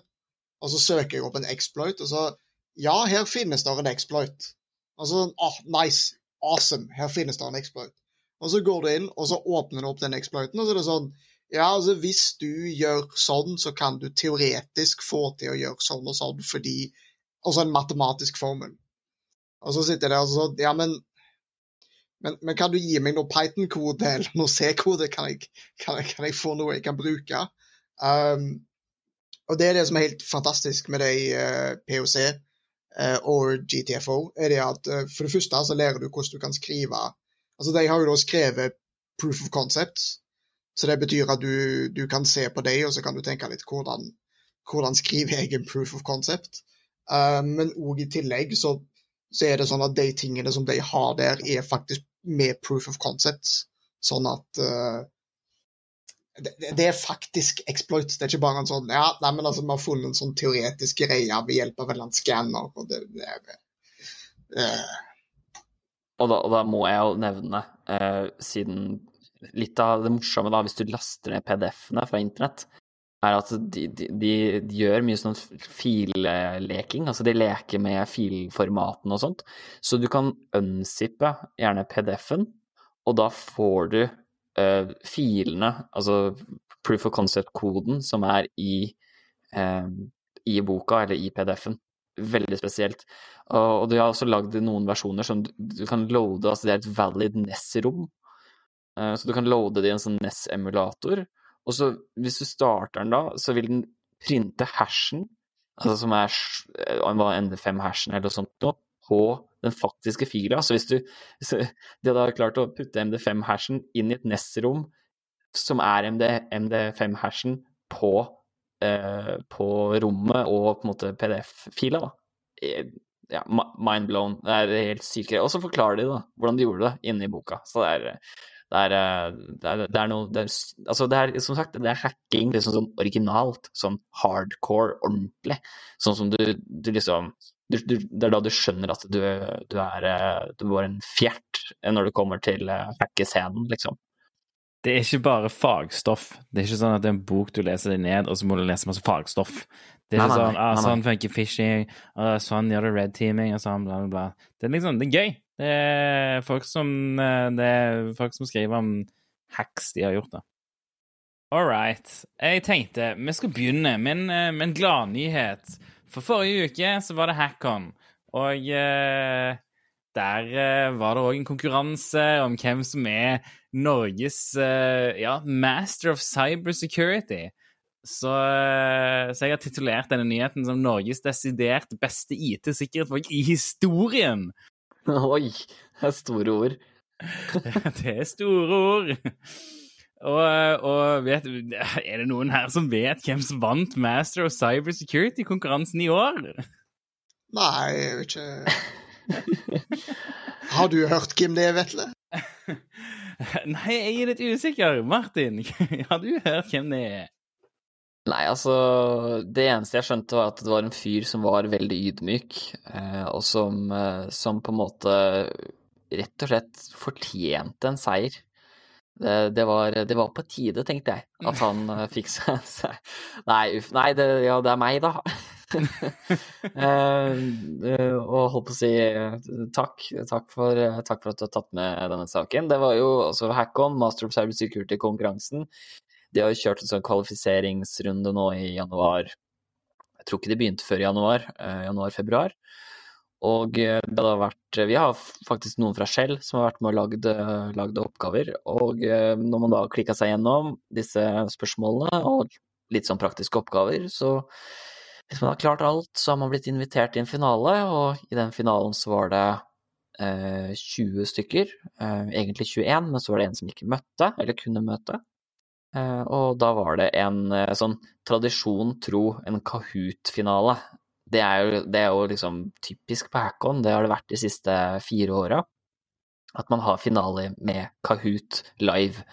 og så søker jeg opp en exploit, og så Ja, her finnes det en exploit. Og så oh, nice, awesome, her finnes det en exploit. Og så går du inn, og så åpner du opp den exploiten, og så er det sånn Ja, altså, hvis du gjør sånn, så kan du teoretisk få til å gjøre sånn og sånn fordi Altså en matematisk formel. Og så sitter jeg der og sånn Ja, men men, men, kan du gi meg noe Python-kode eller noe C-kode? Kan, kan, kan, jeg få noe jeg kan bruke? Um, og det er det som er helt fantastisk med de uh, eh, POC og GTFO, er det at uh, for det første så lærer du hvordan du kan skrive Altså, de har jo da skrevet proof of concepts, så det betyr at du, du kan se på dem, og så kan du tenke litt hvordan, hvordan skriver jeg en proof of concept. men òg i tillegg så, så, er det sånn at de tingene som de har der, er faktisk med proof of concepts, sånn at det, det, er faktisk exploit. Det er ikke bare en sånn Ja, nei, men altså, vi har funnet en sånn teoretisk greie ved hjelp av en eller annen skanner, og det, det er uh... og, da, og, da, må jeg jo nevne, uh, siden litt av det morsomme da, hvis du laster ned PDF-ene fra internett, er at de, de, de, gjør mye sånn filleking. Altså de leker med filformaten og sånt. Så du kan unzippe gjerne PDF-en, og da får du uh, filene, altså proof of concept-koden, som er i, uh, i, boka, eller i PDF-en. Veldig spesielt. Og, og de har også lagd noen versjoner som du, du, kan loade, altså det er et valid NES-rom. Uh, så du kan loade det i en sånn NES-emulator. Og så hvis du starter den da, så vil den printe hashen, altså som er ND5-hashen eller noe sånt, på den faktiske fila. Så hvis du de hadde klart å putte MD5-hashen inn i et NES-rom som er MD, MD5-hashen på, eh, på, rommet og på en måte PDF-fila, da. Eh, ja, mind blown. Det er helt sykt Og så forklarer de da hvordan de gjorde det inne i boka. Så det er, det er, det er, det er noe det er, Altså, det er som sagt, det er hacking liksom sånn originalt. Sånn hardcore, ordentlig. Sånn som du, du liksom du, du, Det er da du skjønner at du, du er eh, Du var en fjert når det kommer til eh, hackescenen, liksom. Det er ikke bare fagstoff. Det er ikke sånn at det er en bok du leser deg ned, og så må du lese masse fagstoff. Det er Nei, ikke sånn nei, ah, nei. sånn funker phishing, og sånn gjør det red teaming, og sånn, bla, bla, bla. Det er liksom, det er gøy. Det er folk som, eh, det er folk som skriver om hacks de har gjort, da. All right. Jeg tenkte vi skal begynne med en, eh, med en gladnyhet. For forrige uke så var det HackOn, og eh, der eh, var det òg en konkurranse om hvem som er Norges eh, ja, master of cybersecurity. Så, eh, så jeg har titulert denne nyheten som Norges desidert beste IT-sikkerhetsfolk i historien. Oi, det er store ord. Det er store ord. Og, og vet, er det noen her som vet hvem som vant Master of Cybersecurity-konkurransen i år? Nei, jeg vet ikke Har du hørt hvem det er, Vetle? Nei, jeg er litt usikker. Martin, har du hørt hvem det er? Nei, altså Det eneste jeg skjønte, var at det var en fyr som var veldig ydmyk, eh, og som, eh, som på en måte rett og slett fortjente en seier. Det, det, var, det var på tide, tenkte jeg, at han eh, fikk seg Nei, uff. Nei, det, ja, det er meg, da. Eh, og holdt på å si takk. Takk for, takk for at du har tatt med denne saken. Det var jo også Hackon, Master of Cyber Security-konkurransen. De har jo kjørt en sånn kvalifiseringsrunde nå i januar. Jeg tror ikke de begynte før i januar. uh, Januar-februar. Og eh, det har vært Vi har faktisk noen fra Shell som har vært med og lagd, eh, oppgaver. Og eh, når man da har klikka seg gjennom disse spørsmålene og litt sånn praktiske oppgaver, så hvis man har klart alt, så har man blitt invitert i en finale, og i den finalen så var det eh, 20 stykker. Eh, egentlig 21, men så var det en som ikke møtte, eller kunne møte. Eh, og da var det en eh, sånn tradisjon tro, en Kahoot-finale. Det er, jo, det er jo liksom typisk på Hackon, det har det vært de siste fire åra. At man har finale med Kahoot live.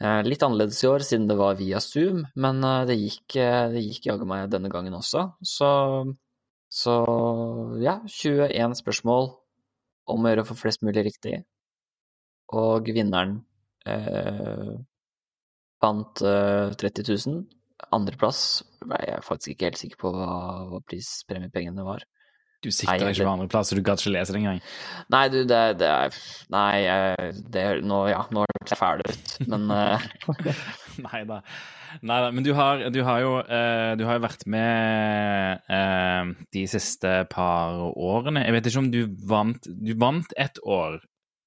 Eh, Litt annerledes i år, siden det var via Zoom, men eh, det gikk, eh, det gikk jaggu meg denne gangen også. Så, så ja, 21 spørsmål om å gjøre å få flest mulig riktig. Og vinneren eh, vant eh, 30 000. Andreplass jeg jeg faktisk ikke helt sikker på hva, hva prispremiepengene var. Du sikta ikke på andreplass, så du gadd ikke lese det engang. Nei, du, det, det er Nei, det, er- nå, ja, nå er jeg fæl ut, men eh, Nei da. Nei da. Men du har, du har jo eh, Du har vært med eh, de siste par årene. Jeg vet ikke om du vant Du vant ett år.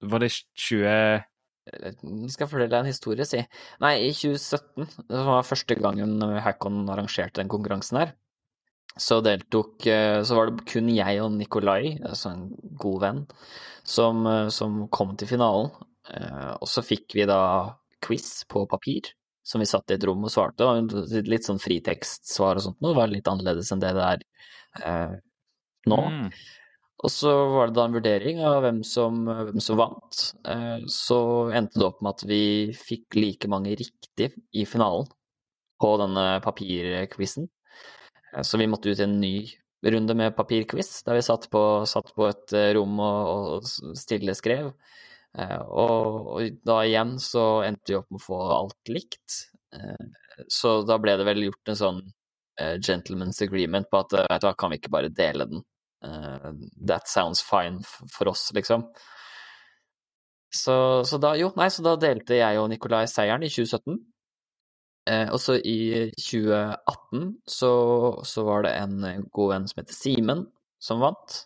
Var det 20... Jeg skal fortelle en historie, si. Nei, i 2017, det var første gangen Hackon arrangerte den konkurransen her, så deltok eh, Så var det kun jeg og Nikolai, altså en god venn, som, eh, som kom til finalen. Eh, Og så fikk vi da quiz på papir, som vi satt i et rom og svarte. Og Litt sånn fritekstsvar og sånt noe. Var litt annerledes enn det det er eh, nå. Mm. Og så var det da en vurdering av hvem som, hvem som vant. Eh, Så endte det opp med at vi fikk like mange riktig i finalen på denne papirquizen. Eh, Så vi måtte ut i en ny runde med papirquiz, der vi satt på, satt på et eh, rom og, og stille skrev. Og, og da igjen så endte vi opp med å få alt likt. Så da ble det vel gjort en sånn gentleman's agreement på at da kan vi ikke bare dele den? Eh, that sounds fine for oss, liksom. Så, så da, jo, nei, så da delte jeg og Nikolai seieren i 2017. Eh, og så i 2018 så, så var det en god venn som heter Simen, som vant.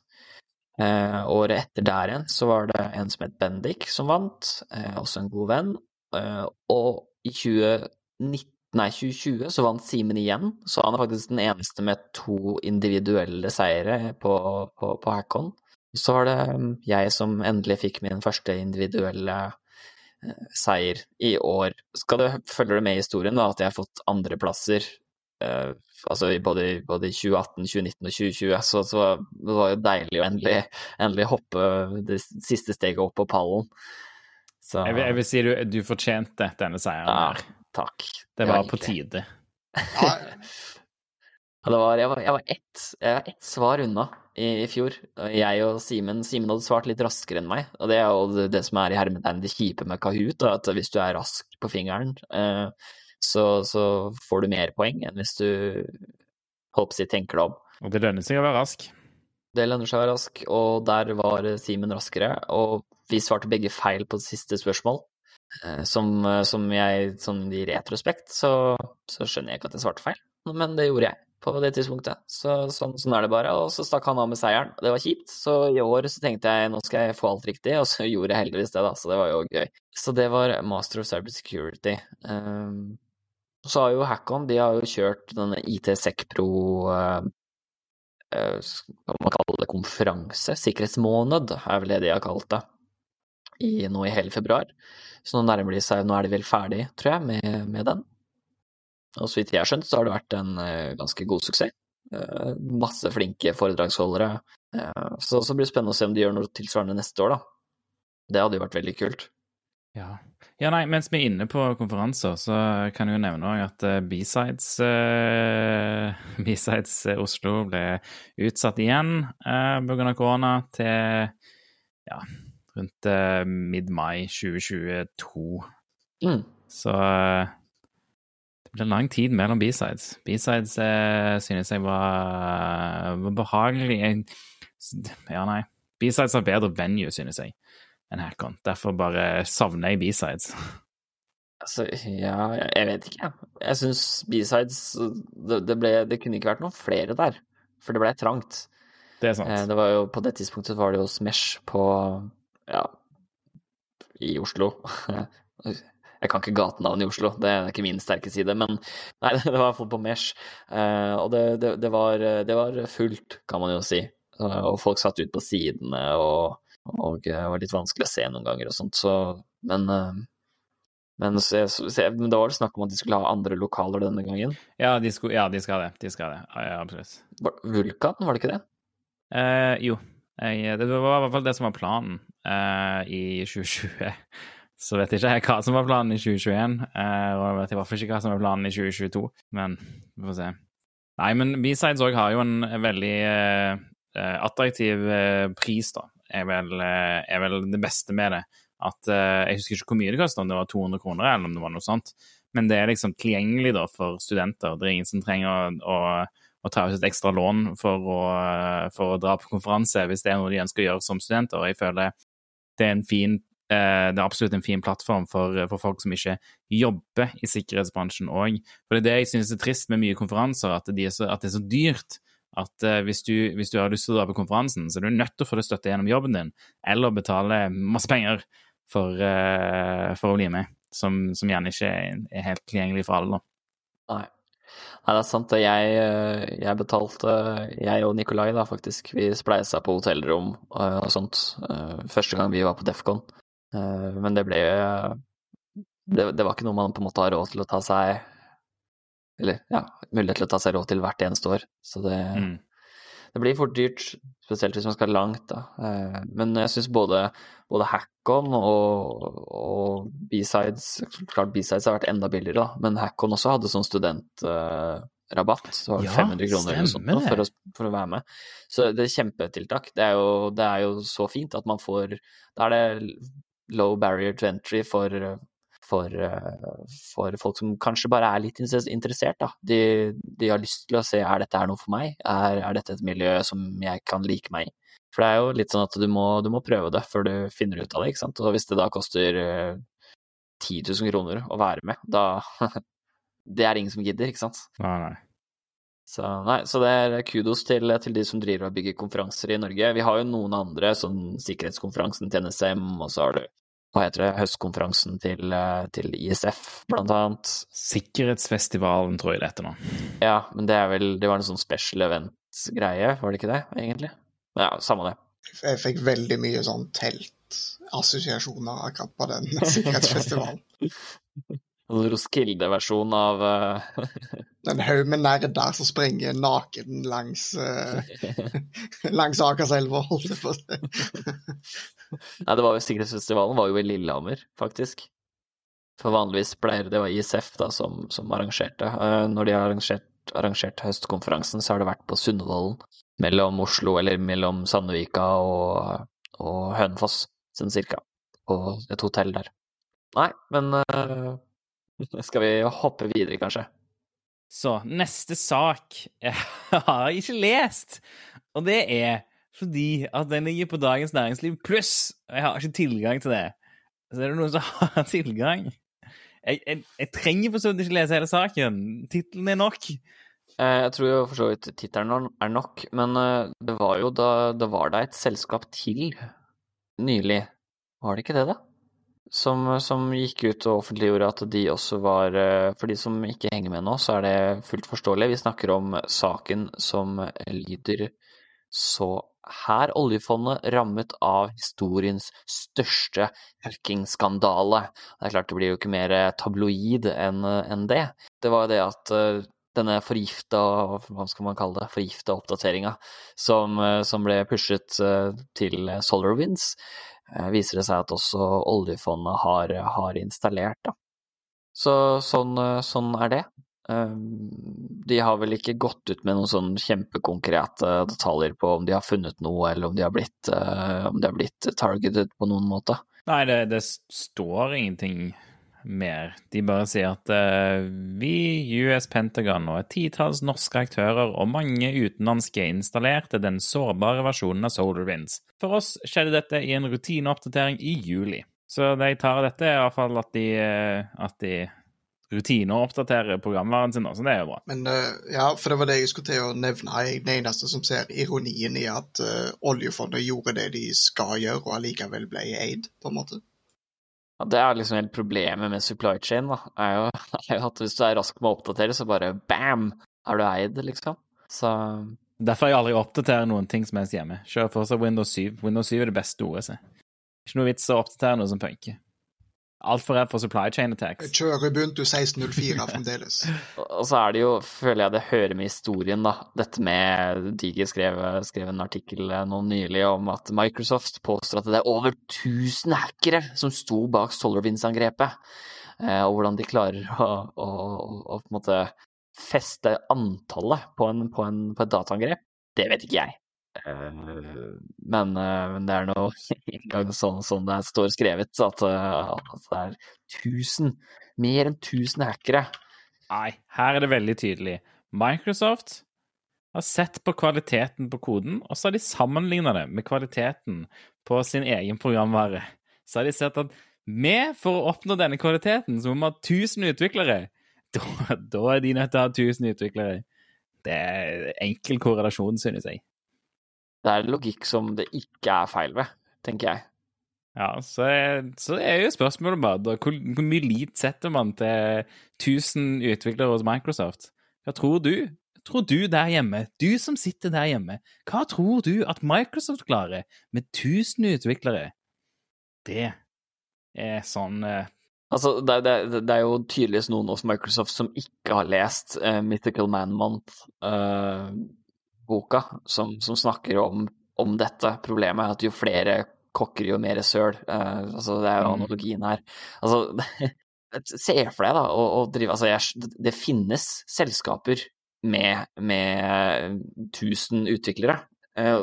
Eh, året etter der igjen så var det en som het Bendik, som vant. Eh, også en god venn. Eh, og i 2019, nei, 2020 så vant Simen igjen, så han er faktisk den eneste med to individuelle seire på, på, på Hackon. Så var det mm, jeg som endelig fikk min første individuelle eh, seier i år. Skal du følger du med i historien da, at jeg har fått andreplasser eh, altså både, både i 2018, 2019 og 2020, så, så det var jo deilig å endelig, endelig hoppe det siste steget opp på pallen. Så Jeg, vil, jeg vil si du, du fortjente denne seieren. ja, takk. Det var på tide. Ja, det var, jeg var, jeg var ett, jeg var ett svar unna i, i fjor. Jeg og Simen Simen hadde svart litt raskere enn meg, og det er jo det, som er i hermetegn det kjipe med Kahoot, at hvis du er rask på fingeren, eh, så, så får du mer poeng enn hvis du håper jeg tenker deg om. Og det lønner seg å være rask. Det lønner seg å være rask, og der var Simen raskere, og vi svarte begge feil på det siste spørsmål. Eh, Som, eh, som jeg, sånn i retrospekt, så, så skjønner jeg ikke at jeg svarte feil, men det gjorde jeg på det tidspunktet. Så sånn, sånn er det bare. Og så stakk han av med seieren. Det var kjipt, så i år så tenkte jeg nå skal jeg få alt riktig, og så gjorde jeg heldigvis det, da, så det var jo gøy. Så det var Master of Cyber Security. Um, så har jo Hackon, de har jo kjørt denne IT Secpro uh, uh, Hva man kaller det, konferanse? Sikkerhetsmåned, er vel det de har kalt det. I, nå i hele februar. Så nå nærmer de seg Nå er de vel ferdig, tror jeg, med, med den. Og så vidt jeg har skjønt, så har det vært en uh, ganske god suksess. Uh, masse flinke foredragsholdere. Uh, så, så blir det spennende å se om de gjør noe tilsvarende neste år, da. Det hadde jo vært veldig kult. Ja. ja, nei, mens vi er inne på konferanser, så kan jeg jo nevne at B-Sides B-Sides Oslo ble utsatt igjen uh, pga. korona til ja, rundt uh, mid-mai 2022. Mm. Så uh, det ble lang tid mellom B-Sides. B-Sides uh, synes jeg var, var behagelig. Jeg, ja, nei. B-Sides har bedre venue, synes jeg enn Hackon. Derfor bare savner jeg B-sides. Altså, ja, jeg vet ikke, jeg. Syns B-sides det, det, ble, det kunne ikke vært noen flere der, for det ble trangt. Det er sant. Eh, Det var jo, på det tidspunktet var det jo Smesh på ja, i Oslo. Jeg kan ikke gatenavn i Oslo, det er ikke min sterke side, men nei, det var i hvert fall på Mesh. Eh, Og det, det, det, var, det var fullt, kan man jo si. Og folk satt ut på sidene, og, og det var litt vanskelig å se noen ganger og sånt, så Men, eh, men så, så, da var det snakk om at de skulle ha andre lokaler denne gangen. Ja, de, skulle, ja, de skal det. De skal ha det. Ja, ja, absolutt. Vulkan, var det ikke det? Eh, jo. Jeg, det var i hvert fall det som var planen uh, i 2020. Så vet ikke jeg hva som var planen i 2021, uh, og jeg vet hvert fall ikke hva som var planen i 2022, men vi får se. Nei, men B-Sides òg har jo en veldig eh, eh, attraktiv eh, pris, da. Er vel, eh, er vel det beste med det. At eh, Jeg husker ikke hvor mye det koster, om det var 200 kroner eller om det var noe sånt. Men det er liksom tilgjengelig da for studenter. Det er ingen som trenger å, å, å ta ut et ekstra lån for å, for å dra på konferanse hvis det er noe de ønsker å gjøre som studenter. Jeg føler det er fin eh, det er absolutt en fin plattform for, for folk som ikke jobber i sikkerhetsbransjen òg. For det er det jeg synes er trist med mye konferanser, at, de så, at det er så dyrt. At eh, hvis, du, hvis du har lyst til å dra på konferansen, så er du nødt til å få det støtte gjennom jobben din, eller betale masse penger for, eh, for å bli med, som, som gjerne ikke er helt tilgjengelig for alle. da. Nei. Det er sant. Jeg, eh, jeg betalte, jeg og Nikolai da, faktisk, vi spleisa på hotellrom og, og sånt eh, første gang vi var på Defcon. Eh, Men det ble det, det var ikke noe man på en måte har råd til å ta seg Eller ja, mulighet til å ta seg råd til hvert eneste år. Så det, Mm. Det blir fort dyrt, spesielt hvis man skal langt, da. Eh, Men jeg syns både, både Hackon og, og B-sides Klart B-sides har vært enda billigere, da, men Hackon også hadde sånn studentrabatt. så var det Ja, 500 kroner eller sånt nå for, å, for å være med. Så det er kjempetiltak. Det er, jo, det er jo så fint at man får Da er det low barrier to entry for for, eh, for folk som kanskje bare er litt interessert. Da. De, de har lyst til å se er dette er noe for meg, er, er dette et miljø som jeg kan like meg i. For det er jo litt sånn at du må, du må prøve det før du finner ut av det. ikke sant? Og hvis det da koster eh, 10 000 kroner å være med, da Det er ingen som gidder, ikke sant? Nei, nei. Så, nei, så det er kudos til, til de som driver og bygger konferanser i Norge. Vi har jo noen andre, sånn sikkerhetskonferansen til NSM, og så har du hva heter det, høstkonferansen til, eh, til ISF, blant annet. Sikkerhetsfestivalen, tror jeg det heter nå. Ja, men det er vel Det var en sånn special event-greie, var det ikke det, egentlig? Ja, samme det. Jeg fikk veldig mye sånn teltassosiasjoner akkurat på den sikkerhetsfestivalen. En Roskilde-versjon av eh, En haug med nerder som springer naken langs, uh, langs Akerselva, holdt jeg på å si. Nei, det var jo Sikkerhetsfestivalen var jo i Lillehammer, faktisk. For vanligvis pleier det var ISF da, som, som arrangerte. Eh, Når de har arrangert, arrangert høstkonferansen, så har det vært på Sundvolden. mellom Oslo, eller mellom Sandvika og, og Hønefoss, sånn cirka. På et hotell der. Nei, men uh, skal vi hoppe videre, kanskje? Så neste sak jeg har jeg ikke lest, og det er fordi at den ligger på Dagens Næringsliv pluss, og jeg har ikke tilgang til det. Så er det noen som har tilgang. Jeg, jeg, jeg trenger for så vidt ikke lese hele saken. Tittelen er nok. Jeg tror jo for så vidt tittelen er nok, men det var jo da Det var da et selskap til nylig, var det ikke det, da? Som, som, gikk ut og offentliggjorde at de også var For de som ikke henger med nå, så er det fullt forståelig. Vi snakker om saken som lyder så her oljefondet rammet av historiens største hackingskandale. Det er klart det blir jo ikke mer tabloid enn en det. Det var jo det at denne forgifta, hva skal man kalle det, forgifta oppdateringa som, som, ble pushet til SolarWinds, viser det seg at også oljefondet har, har installert. Da. Så sånn, sånn er det. De har vel ikke gått ut med noen sånn kjempekonkrete detaljer på om de har funnet noe, eller om de har blitt, om de har blitt targeted på noen måte. Nei, det, det står ingenting mer. De bare sier at uh, vi, US Pentagon og et titalls norske aktører og mange utenlandske installerte den sårbare versjonen av SolarWinds. For oss skjedde dette i en rutineoppdatering i juli. Så jeg tar dette, er fall at de, at de oppdatere programvaren sin, så det er jo bra. Men uh, ja, for det var det jeg skulle til å nevne. Jeg er den eneste som ser ironien i at uh, oljefondet gjorde det de skal gjøre, og allikevel ble eid, på en måte. Ja, Det er liksom helt problemet med supply chain, da. Er jo, er jo at hvis du er rask med å oppdatere, så bare bam, er du eid, liksom. Så Derfor har jeg aldri oppdatert noen ting som helst hjemme. Kjører fortsatt Windows 7. Windows 7 er det beste OS-et. Ikke noe vits å oppdatere noe som funker. Altfor redd for supply chain attacks. Jeg kjører Ubuntu 1604 fremdeles. og så er det jo, føler jeg det hører med historien, da. Dette med Digi skrev, skrev en artikkel nå nylig om at Microsoft påstår at det er over 1000 hackere som sto bak SolarWinds-angrepet. Eh, og hvordan de klarer å, å, å, på en måte feste antallet på, en, på, en, på et dataangrep, det vet ikke jeg. Men, men, det er nå engang sånn, som det står skrevet, at, at det er tusen, mer enn 1000 hackere. Nei, her er det veldig tydelig. Microsoft har sett på kvaliteten på koden, og så har de sammenligna det med kvaliteten på sin egen programvare. Så har de sett at vi, for å oppnå denne kvaliteten, så må vi ha 1000 utviklere. Da, da er de nødt til å ha 1000 utviklere. Det er enkel korrelasjon, synes jeg. Det er logikk som det ikke er feil ved, tenker jeg. Ja, så så er jo spørsmålet bare da, hvor, hvor, mye lit setter man til 1000 utviklere hos Microsoft? Hva tror du? Tror du der hjemme, du som sitter der hjemme, hva tror du at Microsoft klarer med 1000 utviklere? Det er sånn uh... Altså, det, det, det, er jo tydeligvis noen hos Microsoft som ikke har lest uh, Mythical Man Month. Uh, boka som, som snakker om, om, dette problemet, at jo flere kokker, jo mer søl. Uh, altså, det er jo mm. analogien her. Altså, se for deg da, å, å drive Altså, jeg, det finnes selskaper med, med 1000 utviklere.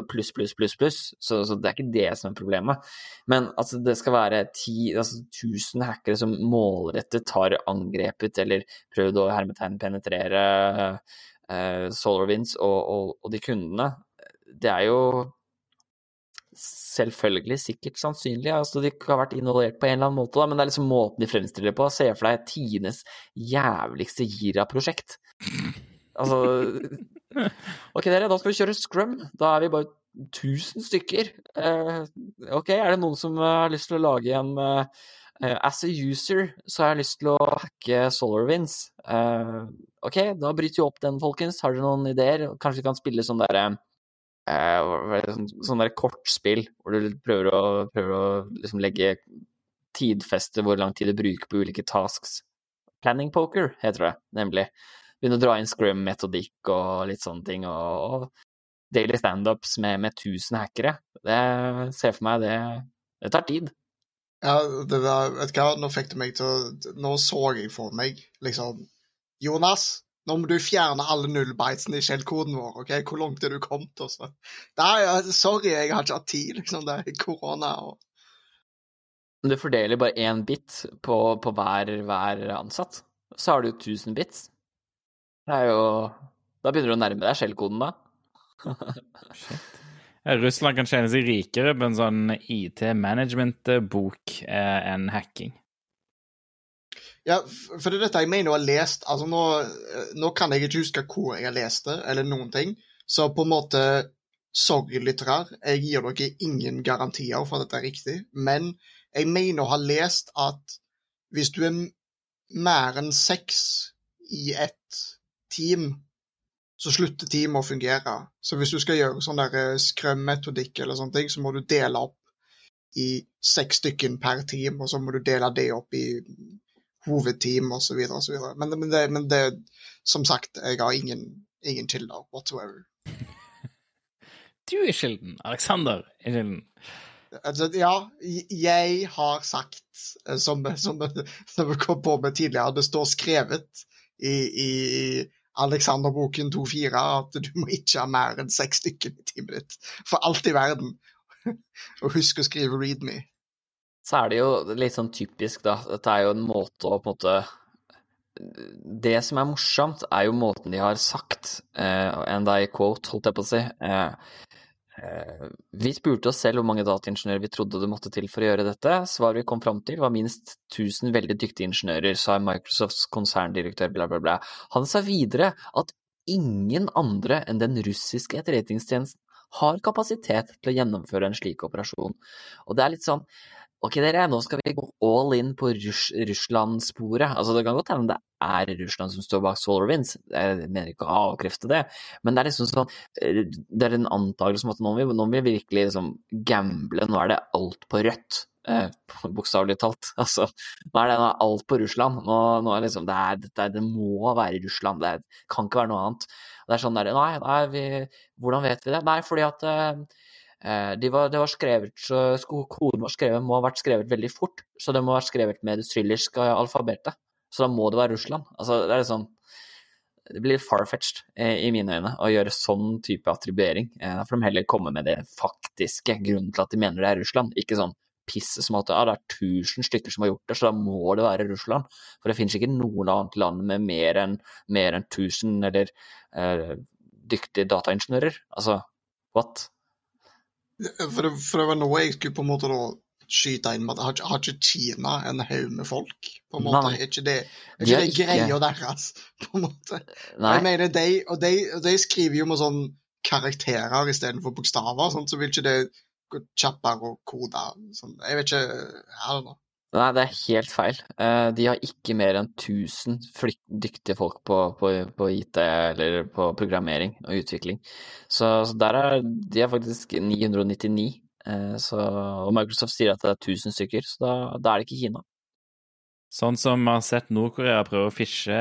Pluss, pluss, pluss, pluss. Så, så, det er ikke det som er problemet. Men altså, det skal være 10 altså, 1000 hackere som målrettet har angrepet eller prøvd å hermetegn penetrere eh, SolarWinds og, og, og, de kundene, det er jo selvfølgelig sikkert sannsynlig. altså De har vært involvert på en eller annen måte, da, men det er liksom måten de fremstiller det på. Se for deg tidenes jævligste Gira-prosjekt. Altså Ok, dere, da skal vi kjøre scrum. Da er vi bare 1000 stykker. Eh, ok, er det noen som har lyst til å lage en Uh, as a user så har jeg lyst til å hacke SolarWinds. Uh, OK, da bryter vi opp den, folkens. Har dere noen ideer? Kanskje vi kan spille sånn derre uh, sånn, sånn kortspill hvor du prøver å, prøver å liksom legge tidfeste hvor lang tid du bruker på ulike tasks. Planning poker heter det nemlig. Begynne å dra inn scrum-metodikk og litt sånne ting. Og, og daily standups med, med 1000 hackere. Det ser for meg det, det tar tid. Ja, det var, vet du hva, nå fikk du meg til å Nå så jeg for meg liksom Jonas, nå må du fjerne alle nullbitesene i skjellkoden vår. ok? Hvor langt er du kommet? også? Nei, sorry, jeg har ikke hatt tid. liksom, Det er korona. og... Du fordeler bare én bit på, på hver, hver, ansatt. Så har du 1000 bits. Det er jo Da begynner du å nærme deg skjellkoden, da. Russland kan tjene seg rikere på en sånn IT-management-bok eh, enn hacking. Ja, for det er dette jeg mener å ha lest. Altså nå, nå, kan jeg ikke huske hvor jeg har lest det, eller noen ting. Så på en måte Sorry, lyttere. Jeg gir dere ingen garantier for at dette er riktig. Men jeg mener å ha lest at hvis du er mer enn seks i et team, så slutter teamet å fungere. Så hvis du skal gjøre sånn eh, skrømmetodikk eller sånne ting, så må du dele opp i seks stykken per team, og så må du dele det opp i hovedteam osv. osv. Men, men, det, men det, som sagt, jeg har ingen, ingen kilder whatsoever. Du er kilden. Alexander er kilden. Altså, ja, jeg har sagt, eh, som, som, kom på med tidligere, det står skrevet i, i Alexander-boken 2.4 at du må ikke ha mer enn seks stykker i teamet ditt. For alt i verden. Og husk å skrive 'read me' så er det jo litt sånn typisk, da. Dette er jo en måte å på en måte Det som er morsomt, er jo måten de har sagt, uh, and I quote, holdt jeg på å si. Eh, eh, vi spurte oss selv hvor mange dataingeniører vi trodde det måtte til for å gjøre dette. Svaret vi kom fram til var minst 1000 veldig dyktige ingeniører, sa Microsofts konserndirektør, bla, bla, bla. Han sa videre at ingen andre enn den russiske etterretningstjenesten har kapasitet til å gjennomføre en slik operasjon. Og det er litt sånn Ok, dere, nå skal vi gå all in på Russ Russland-sporet. Altså, det kan godt hende det er Russland som står bak SolarWinds, jeg mener ikke å avkrefte det, men det er liksom sånn eh, Det er en antakelse om at nå vil vi virkelig liksom gamble, nå er det alt på rødt. Eh, Bokstavelig talt. Altså, nå er det alt på Russland. Nå, nå er liksom, det, er, det, det, må være Russland, det kan ikke være noe annet. Det er sånn der, nei, nei vi, hvordan vet vi det? Nei, fordi at eh, Eh, de var, det var skrevet, Koden var skrevet, må ha vært skrevet veldig fort, så det må ha vært skrevet med det tryllerske alfabetet. Så da må det være Russland. Altså, det er liksom Det blir far-fetched eh, i mine øyne å gjøre sånn type attribuering. Eh, da får de heller komme med det faktiske grunnen til at de mener det er Russland, ikke sånn piss som at ja, det er tusen stykker som har gjort det, så da må det være Russland. For det finnes ikke noe annet land med mer enn en 1000 eller eh, dyktige dataingeniører. Altså, what? For for det, var nå jeg skulle på en måte da skyte inn med at har, har ikke Kina en haug med folk? på en måte? Nei. Er ikke det, er ikke det ikke... greia deres? på en måte? Nei. Jeg mener, de, og de, de skriver jo med sånn karakterer istedenfor bokstaver, sånn, så vil ikke det gå kjappere å kode. Sånn. Jeg vet ikke Jeg vet know. Nei, det er helt feil. Eh, de har ikke mer enn 1000 dyktige folk på, på, på, IT eller på programmering og utvikling. Så, så der er de er faktisk 999. Eh, så, og Microsoft sier at det er 1000 stykker, så da, da er det ikke Kina. Sånn som vi har sett Nord-Korea prøve å fishe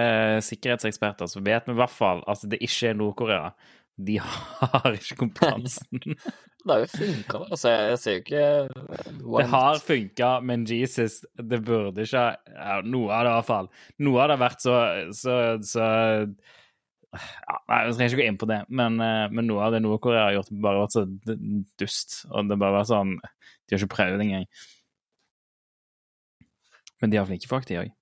sikkerhetseksperter, så vet vi i hvert fall at det ikke er Nord-Korea. De har ikke kompetansen. det har jo funka, altså. Jeg ser jo ikke? Det har funka, men Jesus, det burde ikke ja, Noe av det, i hvert fall. Noe av det har vært så, så, så ja, nei, Jeg trenger ikke gå inn på det, men, eh, men noe av det Nord-Korea har gjort, bare vært så dust. Og det bare vært sånn De har ikke prøvd engang. Men de har flinke folk, de òg.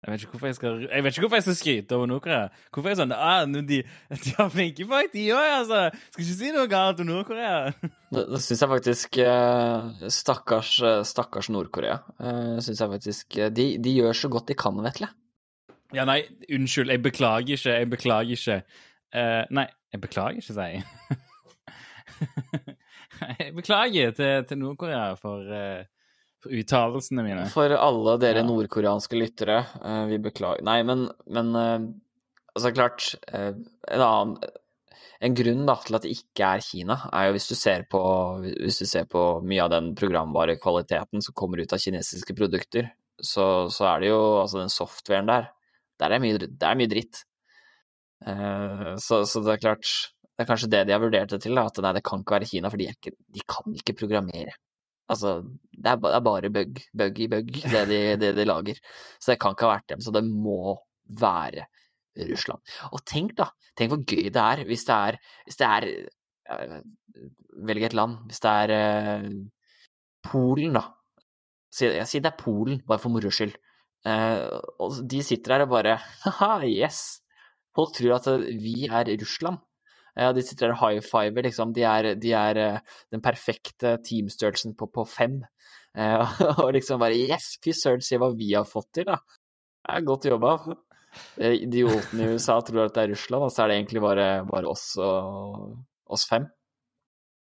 Jeg vet ikke hvorfor jeg skal, jeg vet ikke hvorfor jeg skal skryte over Nord-Korea. Hvorfor er jeg sånn ah, de, de har flinke folk, de òg, altså! Skal ikke si noe galt om Nord-Korea. Det, det syns jeg faktisk eh, Stakkars, eh, stakkars Nord-Korea. Uh, syns jeg faktisk de, de, gjør så godt de kan, Vetle. Ja, nei, unnskyld. Jeg beklager ikke. Jeg beklager ikke. Uh, nei, jeg beklager ikke, sier jeg. jeg beklager til, til Nord-Korea for uh, uttalelsene mine. For alle dere ja. nordkoreanske lyttere, uh, vi beklager Nei, men, men uh, altså klart uh, En annen en grunn da, til at det ikke er Kina, er jo hvis du ser på, hvis du ser på mye av den programvarekvaliteten som kommer ut av kinesiske produkter, så, så er det jo altså den softwaren der Der er mye, der er mye dritt. Så, så, det er klart Det er kanskje det de har vurdert det til, da, at nei, det kan ikke være Kina, for de, ikke, de kan ikke programmere. Altså, det er, bare bug, bug i bug, det de, det de, lager. Så det kan ikke ha vært dem. Så det må være Russland. Og tenk, da. Tenk hvor gøy det er hvis det er, hvis det er eh, Velg et land. Hvis det er eh, Polen, da. Jeg sier det er Polen, bare for moro skyld. Eh, og de sitter der og bare Haha, yes! Folk tror at vi er Russland. Ja, de sitter der og high fiver, liksom. De er, de er eh, den perfekte teamstørrelsen på, på fem. Eh, og liksom bare Yes, fy søren, se hva vi har fått til, da. Det er godt jobba. Eh, Idiotene i USA tror at det er Russland, og så er det egentlig bare, bare oss og oss fem.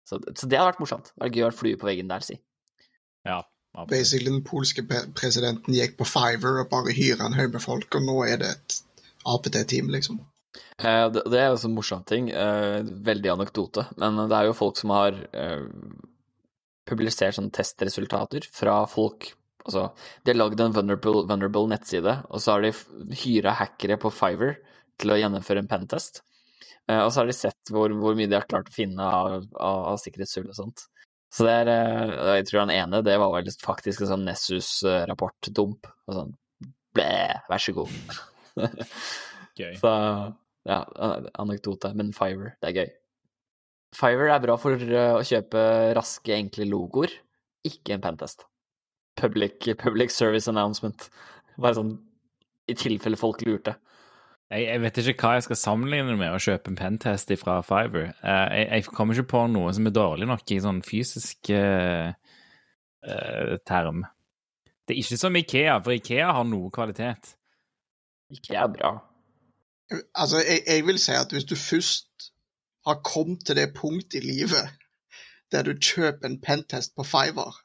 Så, så det hadde vært morsomt. Det hadde vært gøy å være flue på veggen der, si. Ja, absolutt. Basically, den polske presidenten gikk på Fiver og bare hyra en haug med folk, og nå er det et APT-team, liksom. Eh, det, det er jo en morsom ting. Eh, veldig anekdote. Men det er jo folk som har eh, publisert sånne testresultater fra folk Altså, de har lagd en vulnerable, vulnerable nettside, og så har de hyra hackere på Fiver til å gjennomføre en pentest. Og så har de sett hvor, hvor mye de har klart å finne av, av, av sikkerhetshull og sånt. Så det er Jeg tror han ene, det var vel faktisk en sånn Nessus-rapport-dump. Og sånn Blæ, vær så god. Gøy. Så ja, anekdote, men Fiverr, det er gøy. Fiverr er bra for uh, å kjøpe raske, enkle logoer, ikke en pentest. Public, public service announcement. Bare sånn i tilfelle folk lurte. Jeg, jeg vet ikke hva jeg skal sammenligne med å kjøpe en pentest fra Fiver. jeg, jeg kommer ikke på noe som er dårlig nok i sånn fysisk eh, eh, term. Det er ikke som Ikea, for Ikea har noe kvalitet. Ikea er bra. Altså, jeg, jeg vil si at hvis du først har kommet til det punktet i livet der du kjøper en pentest på Fiver,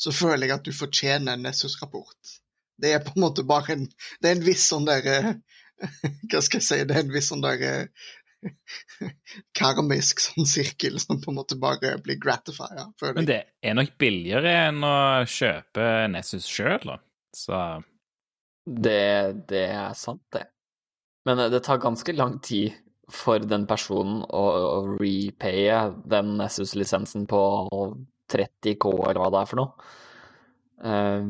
så føler jeg at du fortjener en Nessus-rapport. Det er på en måte bare en Det er en viss sånn der eh, Hva skal jeg si? Det er en viss sånn der eh, karmisk sånn sirkel som på en måte bare blir gratified, føler Men det er nok billigere enn å kjøpe Nessus sjøl, da. Så Det, det er sant, det. Men eh, det tar ganske lang tid for den personen å, å repaye den Nessus-lisensen på 30K, eller hva det er for noe. Eh,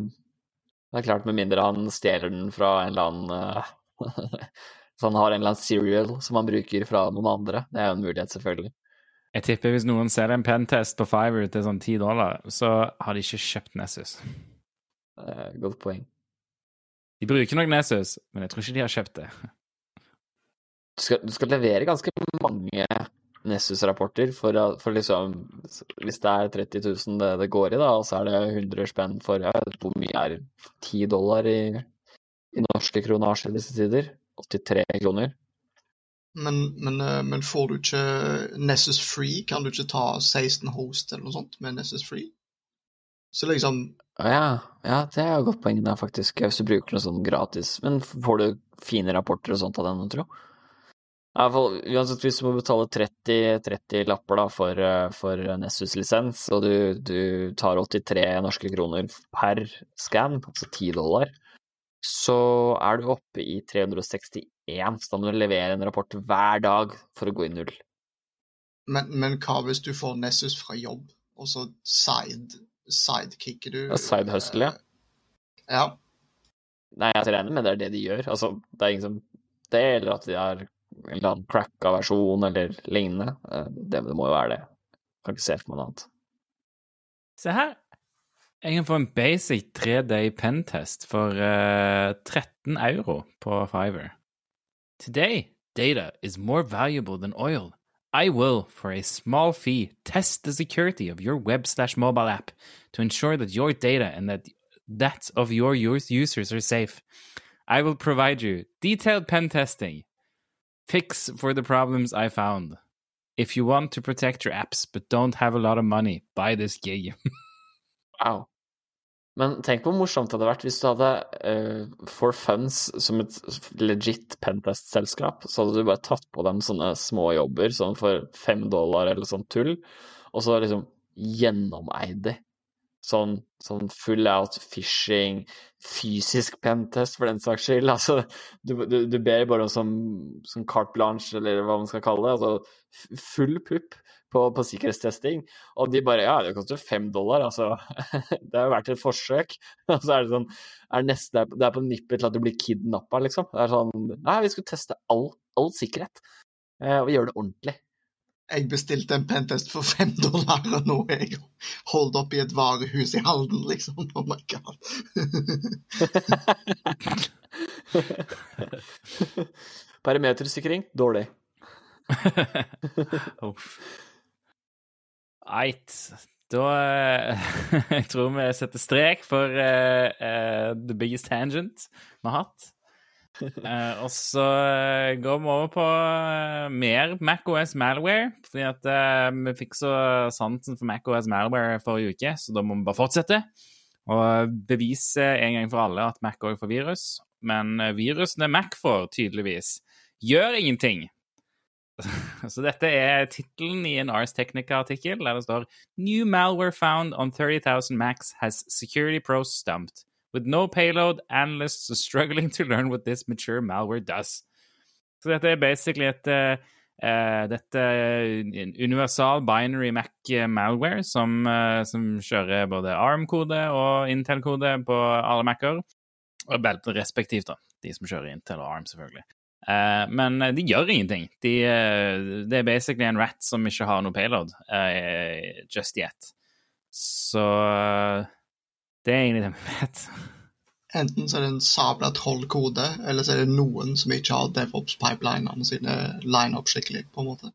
det er klart, med mindre han stjeler den fra en eller annen eh, Så han har en eller annen serial som han bruker fra noen andre. Det er jo en mulighet, selvfølgelig. jeg tipper hvis noen ser en pentest på Fiver til sånn ti dollar, så har de ikke kjøpt Nessus. Eh, Godt poeng. De bruker nok Nessus, men jeg tror ikke de har kjøpt det. Du skal, du skal levere ganske mange Nessus-rapporter for, for liksom Hvis det er 30 000 det, det går i, da, og så er det 100 spenn for jeg vet, Hvor mye er 10 dollar i, i norske kronasjer i disse tider? 83 kroner. Men, men, eh, men får du ikke Nessus Free, kan du ikke ta 16 host eller noe sånt med Nessus Free? Så liksom ja, ja, det er jo godt poeng der, faktisk. Hvis du bruker noe sånn gratis. Men får du fine rapporter og sånt av den, tro? Hvert fall, uansett hvis du må betale 30, 30 lapper da, for, eh, for Nessus-lisens, og du, du tar 83 norske kroner per scan, altså 10 dollar, så er du oppe i 361, så da må du levere en rapport hver dag for å gå i null. Men, men hva hvis du får Nessus fra jobb, og så side, sidekicker du Ja, side hustle, ja. eh, Ja. Nei, jeg regner med det er det de gjør. Altså, det er ingen som Det, eller at de har en eller annen cracka versjon eller lignende. Eh, Det, det må jo være det. Kan ikke se for meg noe annet. Se her. Jeg kan få en basic 3-day pentest for uh, 13 euro på Fiver. Today, data is more valuable than oil. I will, for a small fee, test the security of your web slash mobile app to ensure that your data and that that of your users are safe. I will provide you detailed pen testing, fix for the problems I found. If you want to protect your apps but don't have a lot of money, buy this gig. Wow. Men tenk hvor morsomt det hadde vært hvis du hadde uh, For Funds som et legit pentest-selskap, så hadde du bare tatt på dem sånne små jobber sånn for fem dollar eller sånn tull, og så liksom gjennomeid de. Sånn, sånn full out phishing, fysisk pentest for den saks skyld. Altså, du, du, du ber bare om sånn, sånn carte blanche, eller hva man skal kalle det. Altså full pupp på, på sikkerhetstesting. Og de bare Ja, det koster fem dollar, altså. Det har jo vært et forsøk. Og så er det sånn er neste, Det er på nippet til at du blir kidnappa, liksom. Det er sånn Nei, vi skulle teste all, all sikkerhet. Eh, og gjør det ordentlig. Jeg bestilte en pentest for fem dollar, og nå er jeg holdt opp i et varehus i Halden, liksom. Oh my god. Perimetersikring dårlig. Uff. Eit. Da eh, Jeg tror vi setter strek for uh, uh, the biggest tangent vi har hatt. Eh, og så eh, går vi over på eh, mer MacOS malware. Fordi at uh, vi fikk så sansen for MacOS malware forrige uke, så da må vi bare fortsette. Og bevise en gang for alle at Mac òg får virus. Men virusene Mac får, tydeligvis, gjør ingenting. Så dette er tittelen i en Ars Technica-artikkel der det står New malware found on 30,000 Macs has security pros stumped. With no payload, analysts are struggling to learn what this mature malware does. Så dette er basically et uh, dette en universal binary Mac-malware som, uh, som kjører både ARM-kode og Intel-kode på alle Mac-er. Og respektivt, da. De som kjører Intel og ARM, selvfølgelig. Uh, men de gjør ingenting. De, eh, det er basically en rat som ikke har noe payload eh, just yet. Så det er egentlig det vi vet. Enten så er det en sabla trollkode, eller så er det noen som ikke har DevOps-pipelinene sine line up skikkelig, på en måte.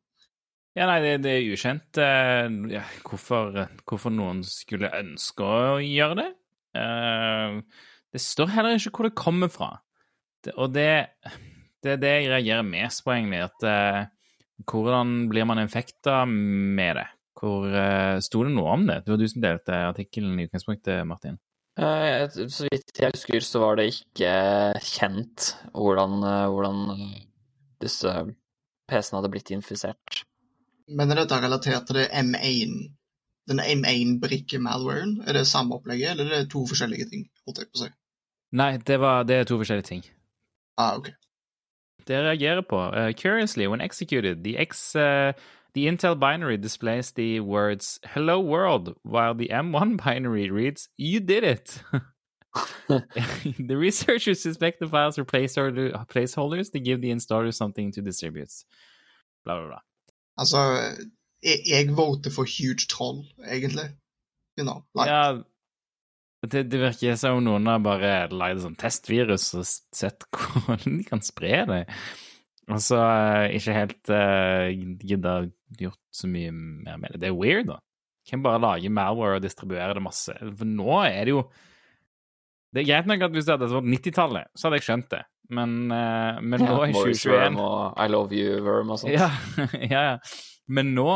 Ja, nei, det, det er ukjent uh, ja, hvorfor, hvorfor, noen skulle ønske å gjøre det. Uh, det står heller ikke hvor det kommer fra. Og det det er det jeg reagerer mest på, egentlig. At uh, hvordan blir man infekta med det? Hvor uh, Sto det noe om det? Det var du som delte artikkelen i utgangspunktet, Martin. Uh, så vidt jeg husker, så var det ikke kjent hvordan, hvordan disse PC-ene hadde blitt infisert. Men er dette relatert til det M1, den M1-brikke-malwaren? Er det samme opplegget, eller er det to forskjellige ting? holdt jeg på å si? Nei, det, var, det er to forskjellige ting. Ah, ok det reagerer på. Uh, curiously, when executed, the X uh, the Intel binary displays the words "Hello world," while the M1 binary reads "You did it." the researchers suspect the files are placeholder, placeholders to give the installer something to distribute. Bla, bla, bla. Altså, jeg, jeg voter for huge troll, egentlig. You know, like. Ja, det, det, virker som om noen har bare lagd sånn testvirus og sett hvordan de kan spre det. Og så altså, ikke helt uh, gidda gjort så mye mer med det. Det er weird, da. Kan bare lage malware og distribuere det masse. For nå er det jo Det er greit nok at hvis det hadde vært 90-tallet, så hadde jeg skjønt det. Men, uh, men nå i 2021 og I love you, Verm og sånt. Ja, ja, ja. Men nå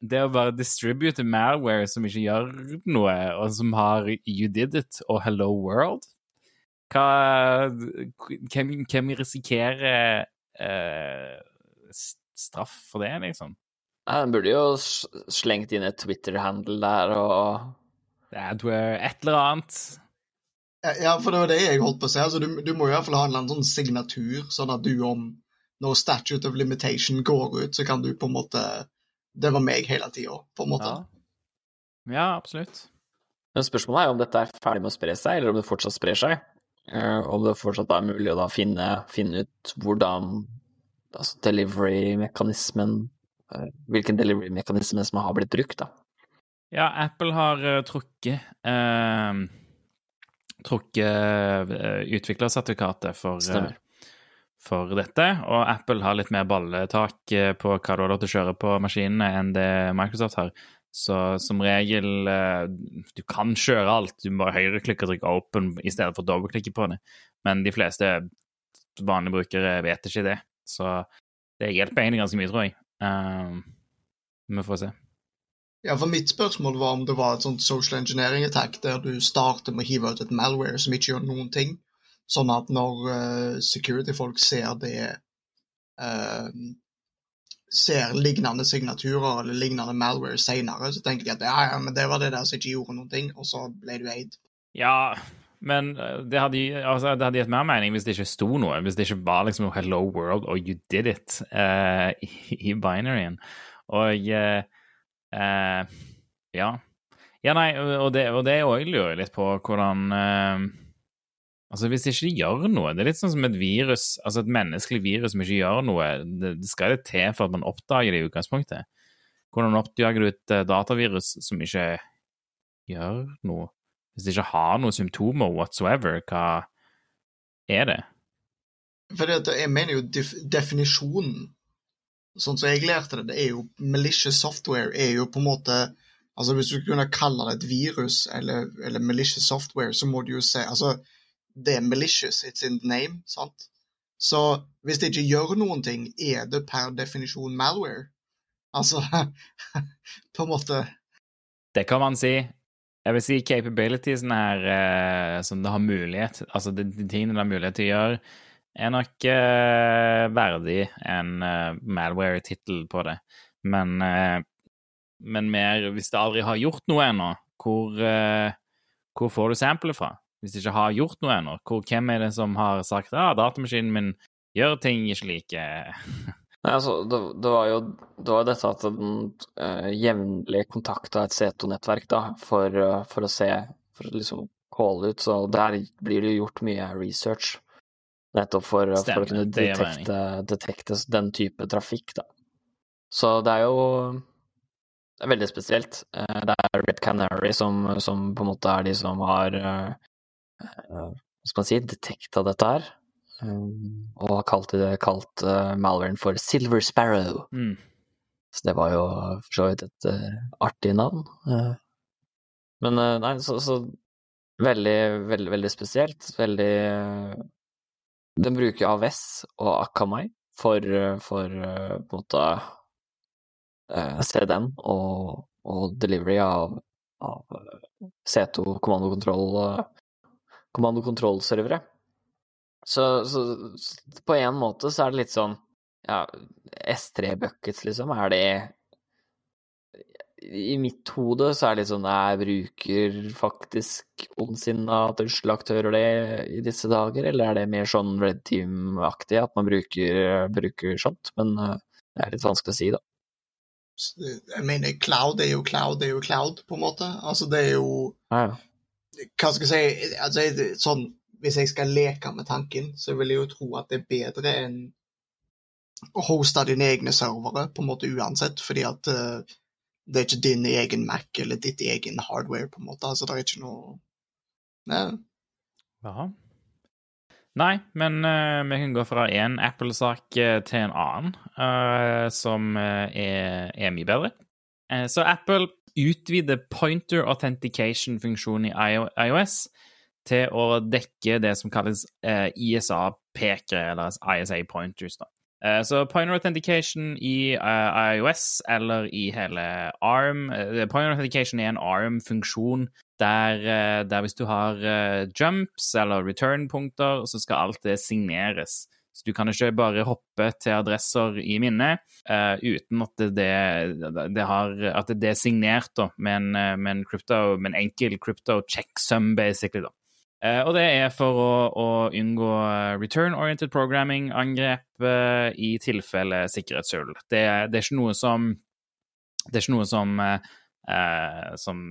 det å bare distribute malware som ikke gjør noe, og som har You Did It og Hello World hva, Hvem, hvem risikerer eh, straff for det, liksom? Ja, Den burde jo slengt inn et Twitter-handle der og Adware, et eller annet. Ja, for det var det jeg holdt på å si. Altså, du, du må i hvert fall ha en eller annen sånn signatur, sånn at du om når statute of limitation går ut, så kan du på en måte det var meg hele tida, på en måte. Ja. ja. absolutt. Men spørsmålet er jo om dette er ferdig med å spre seg, eller om det fortsatt sprer seg. Uh, om det fortsatt er mulig å da finne, finne ut hvordan altså delivery-mekanismen Hvilken delivery-mekanisme som har blitt brukt, da. Ja, Apple har uh, trukket uh, Trukket utviklersertifikatet for for dette. Og Apple har litt mer balletak eh, på hva du har lov til å kjøre på maskinene enn det Microsoft har. Så som regel eh, Du kan kjøre alt, du må bare høyreklikke og trykke 'open' i stedet for å dobbeltklikke på det. Men de fleste vanlige brukere vet ikke det. Så det hjelper egentlig ganske mye, tror jeg. Um, vi får se. Ja, for mitt spørsmål var om det var et sånt social engineering attack der du starter med å hive ut et malware som ikke gjør noen ting. Sånn at når uh, security-folk ser det uh, Ser lignende signaturer eller lignende malware senere, så tenker de at ja, ja, men det var det der som ikke gjorde noen ting, og så ble du eid. Ja, men eh, det hadde, altså, det hadde gitt mer mening hvis det ikke sto noe. Hvis det ikke var liksom 'Hello World' og 'You did it' uh, i, i binaryen. Og uh, uh, ja. Ja, nei, og det, og det òg lurer litt på hvordan Altså, hvis det ikke gjør noe Det er litt sånn som et virus, altså et menneskelig virus som ikke gjør noe. Det, det skal det til for at man oppdager det i utgangspunktet. Hvordan oppdager du et datavirus som ikke gjør noe? Hvis det ikke har noen symptomer whatsoever, hva er det? For det, jeg mener jo def definisjonen, sånn som jeg lærte det, det er jo malicious software er jo på en måte Altså Hvis du kunne kalle det et virus eller, eller malicious software, så må du jo se altså det er malicious, it's in the name, sant? Så hvis det ikke gjør noen ting, er det per definisjon malware? Altså På en måte Det kan man si. Jeg vil si capabilitiesene her eh, som det har mulighet Altså de, de tingene det har mulighet til å gjøre, er nok eh, verdig en eh, malware-tittel på det. Men, eh, men mer hvis det aldri har gjort noe ennå, hvor, eh, hvor får du samplet fra? Hvis det ikke har gjort noe ennå, hvem er det som har sagt at ah, datamaskinen min gjør ting slik? Nei, altså, det, det, var jo det var dette at den uh, jevnlig kontakta et C2-nettverk da, for, uh, for, å se, for å liksom calle ut. Så der blir det jo gjort mye research, nettopp for, Stemmer, for å kunne detekte, detekte, den type trafikk, da. Så det er jo det er veldig spesielt. Uh, det er Red Canary som, som, på en måte er de som har hva skal man si, detekta dette her. Um, og har kalt, det, kalt uh, malwaren for Silver Sparrow. Mm. Så det var jo for så vidt et uh, artig navn. Men nei, så, så, veldig, veldig, veldig spesielt. Veldig Den bruker AVS og Akamai for, for på en måte CDN og, og delivery av, av C2 kommandokontroll kommandokontrollservere. Så, så, så, på en måte så er det litt sånn ja, S3-buckets, liksom. Er det I mitt hode så er det litt sånn Jeg bruker faktisk ondsinna trusselaktører det i disse dager, eller er det mer sånn Red Team-aktig at man bruker, bruker sånt? Men eh, det er litt vanskelig å si, da. Jeg mener, cloud er jo cloud er jo cloud, på en måte. Altså, det er jo ja, ja hva skal jeg si altså, sånn, Hvis jeg skal leke med tanken, så vil jeg jo tro at det er bedre enn å hoste dine egne servere, på en måte uansett, fordi at uh, det er ikke din egen Mac eller ditt egen hardware, på en måte. Altså, det er ikke noe Nei. Jaha. Nei, men uh, vi kan gå fra én Apple-sak uh, til en annen, uh, som er, er, mye bedre. så Apple utvider pointer authentication-funksjonen i IOS til å dekke det som kalles eh, ISA-pekere, eller ISA pointers. da. Eh, så pointer authentication i uh, iOS eller i hele ARM Pointer authentication er en ARM-funksjon der, der, hvis du har jumps eller return-punkter, så skal alt det signeres. Så du kan ikke bare hoppe til adresser i minnet uh, uten at det, det, har, at det, er signert da, med, en, eh, med, en crypto, med en enkel crypto checksum, basically. da. Uh, og det er for å, å unngå return-oriented programming-angrep uh, i tilfelle sikkerhetshull. Det, det, er ikke noe som Det er ikke noe som, som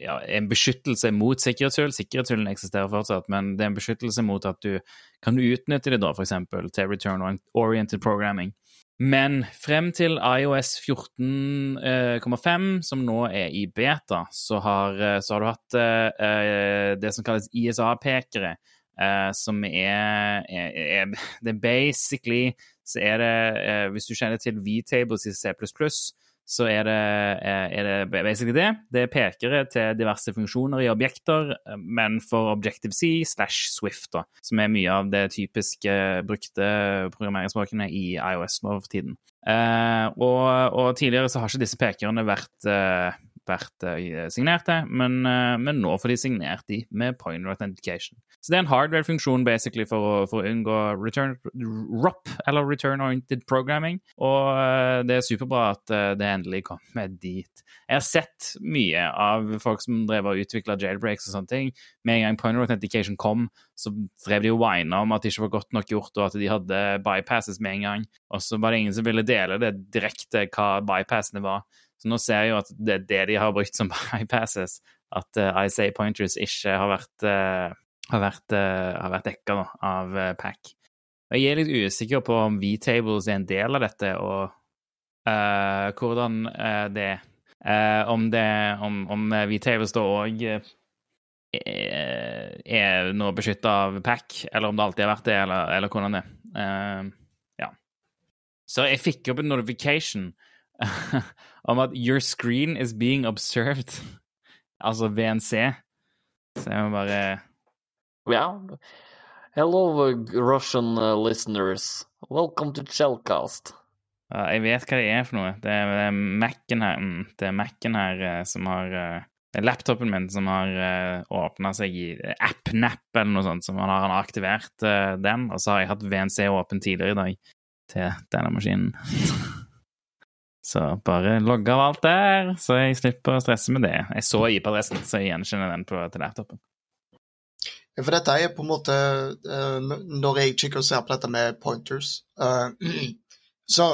ja, en beskyttelse mot sikkerhetshull. Sikkerhetshullene eksisterer fortsatt, men det er en beskyttelse mot at du kan utnytte det da, f.eks. til return-oriented programming. Men frem til iOS 14,5, eh, som nå er i beta, så har, eh, så har du hatt uh, det som kalles ISA-pekere, uh, som er, er, er, Det er basically så er det uh, Hvis du kjenner til V-tables i C++, så er det, eh, er det, basically det. Det er pekere til diverse funksjoner i objekter, eh, men for Objective-C slash Swift, da, som er mye av det typiske brukte programmeringsspråkene i iOS nå for tiden. Eh, og, og, tidligere så har ikke disse pekerne vært eh, vært uh, til, men, uh, men, nå får de signert de med pointer authentication. Så det er en hardware-funksjon basically for å, for å unngå return, ROP, eller return oriented programming, og det er superbra at det endelig kommer dit. Jeg har sett mye av folk som drev og utvikla jailbreaks og sånne ting. Med en gang pointer authentication kom, så drev de og wina om at det ikke var godt nok gjort, og at de hadde bypasses med en gang. Og så var det ingen som ville dele det direkte hva bypassene var. Så nå ser jeg jo at det er det de har brukt som bypasses, at uh, ISA pointers ikke har vært, uh, har vært, uh, har vært dekka av uh, pack. Og jeg er litt usikker på om V-tables er en del av dette, og hvordan det er. om om, om V-tables da òg er noe beskytta av pack, eller om det alltid har vært det, eller, eller hvordan det er. ja. Så jeg fikk opp en notification om at 'your screen is being observed', altså VNC. Så jeg må bare Ja. Hello, Russian uh, listeners. Welcome to Shellcast. Ja, jeg vet hva det er for noe. Det er, det er Mac-en her, mm, det er Mac-en her uh, som har uh, Det er laptopen min som har uh, åpna seg i AppNap eller noe sånt, som han har aktivert den, og så har jeg hatt VNC åpen tidligere i dag til denne maskinen. Så bare logge av alt der, så jeg slipper å stresse med det. Jeg så IP-adressen, så jeg gjenkjenner den på, til laptopen. Ja, for dette er på en måte uh, Når jeg kikker og ser på dette med pointers uh, Så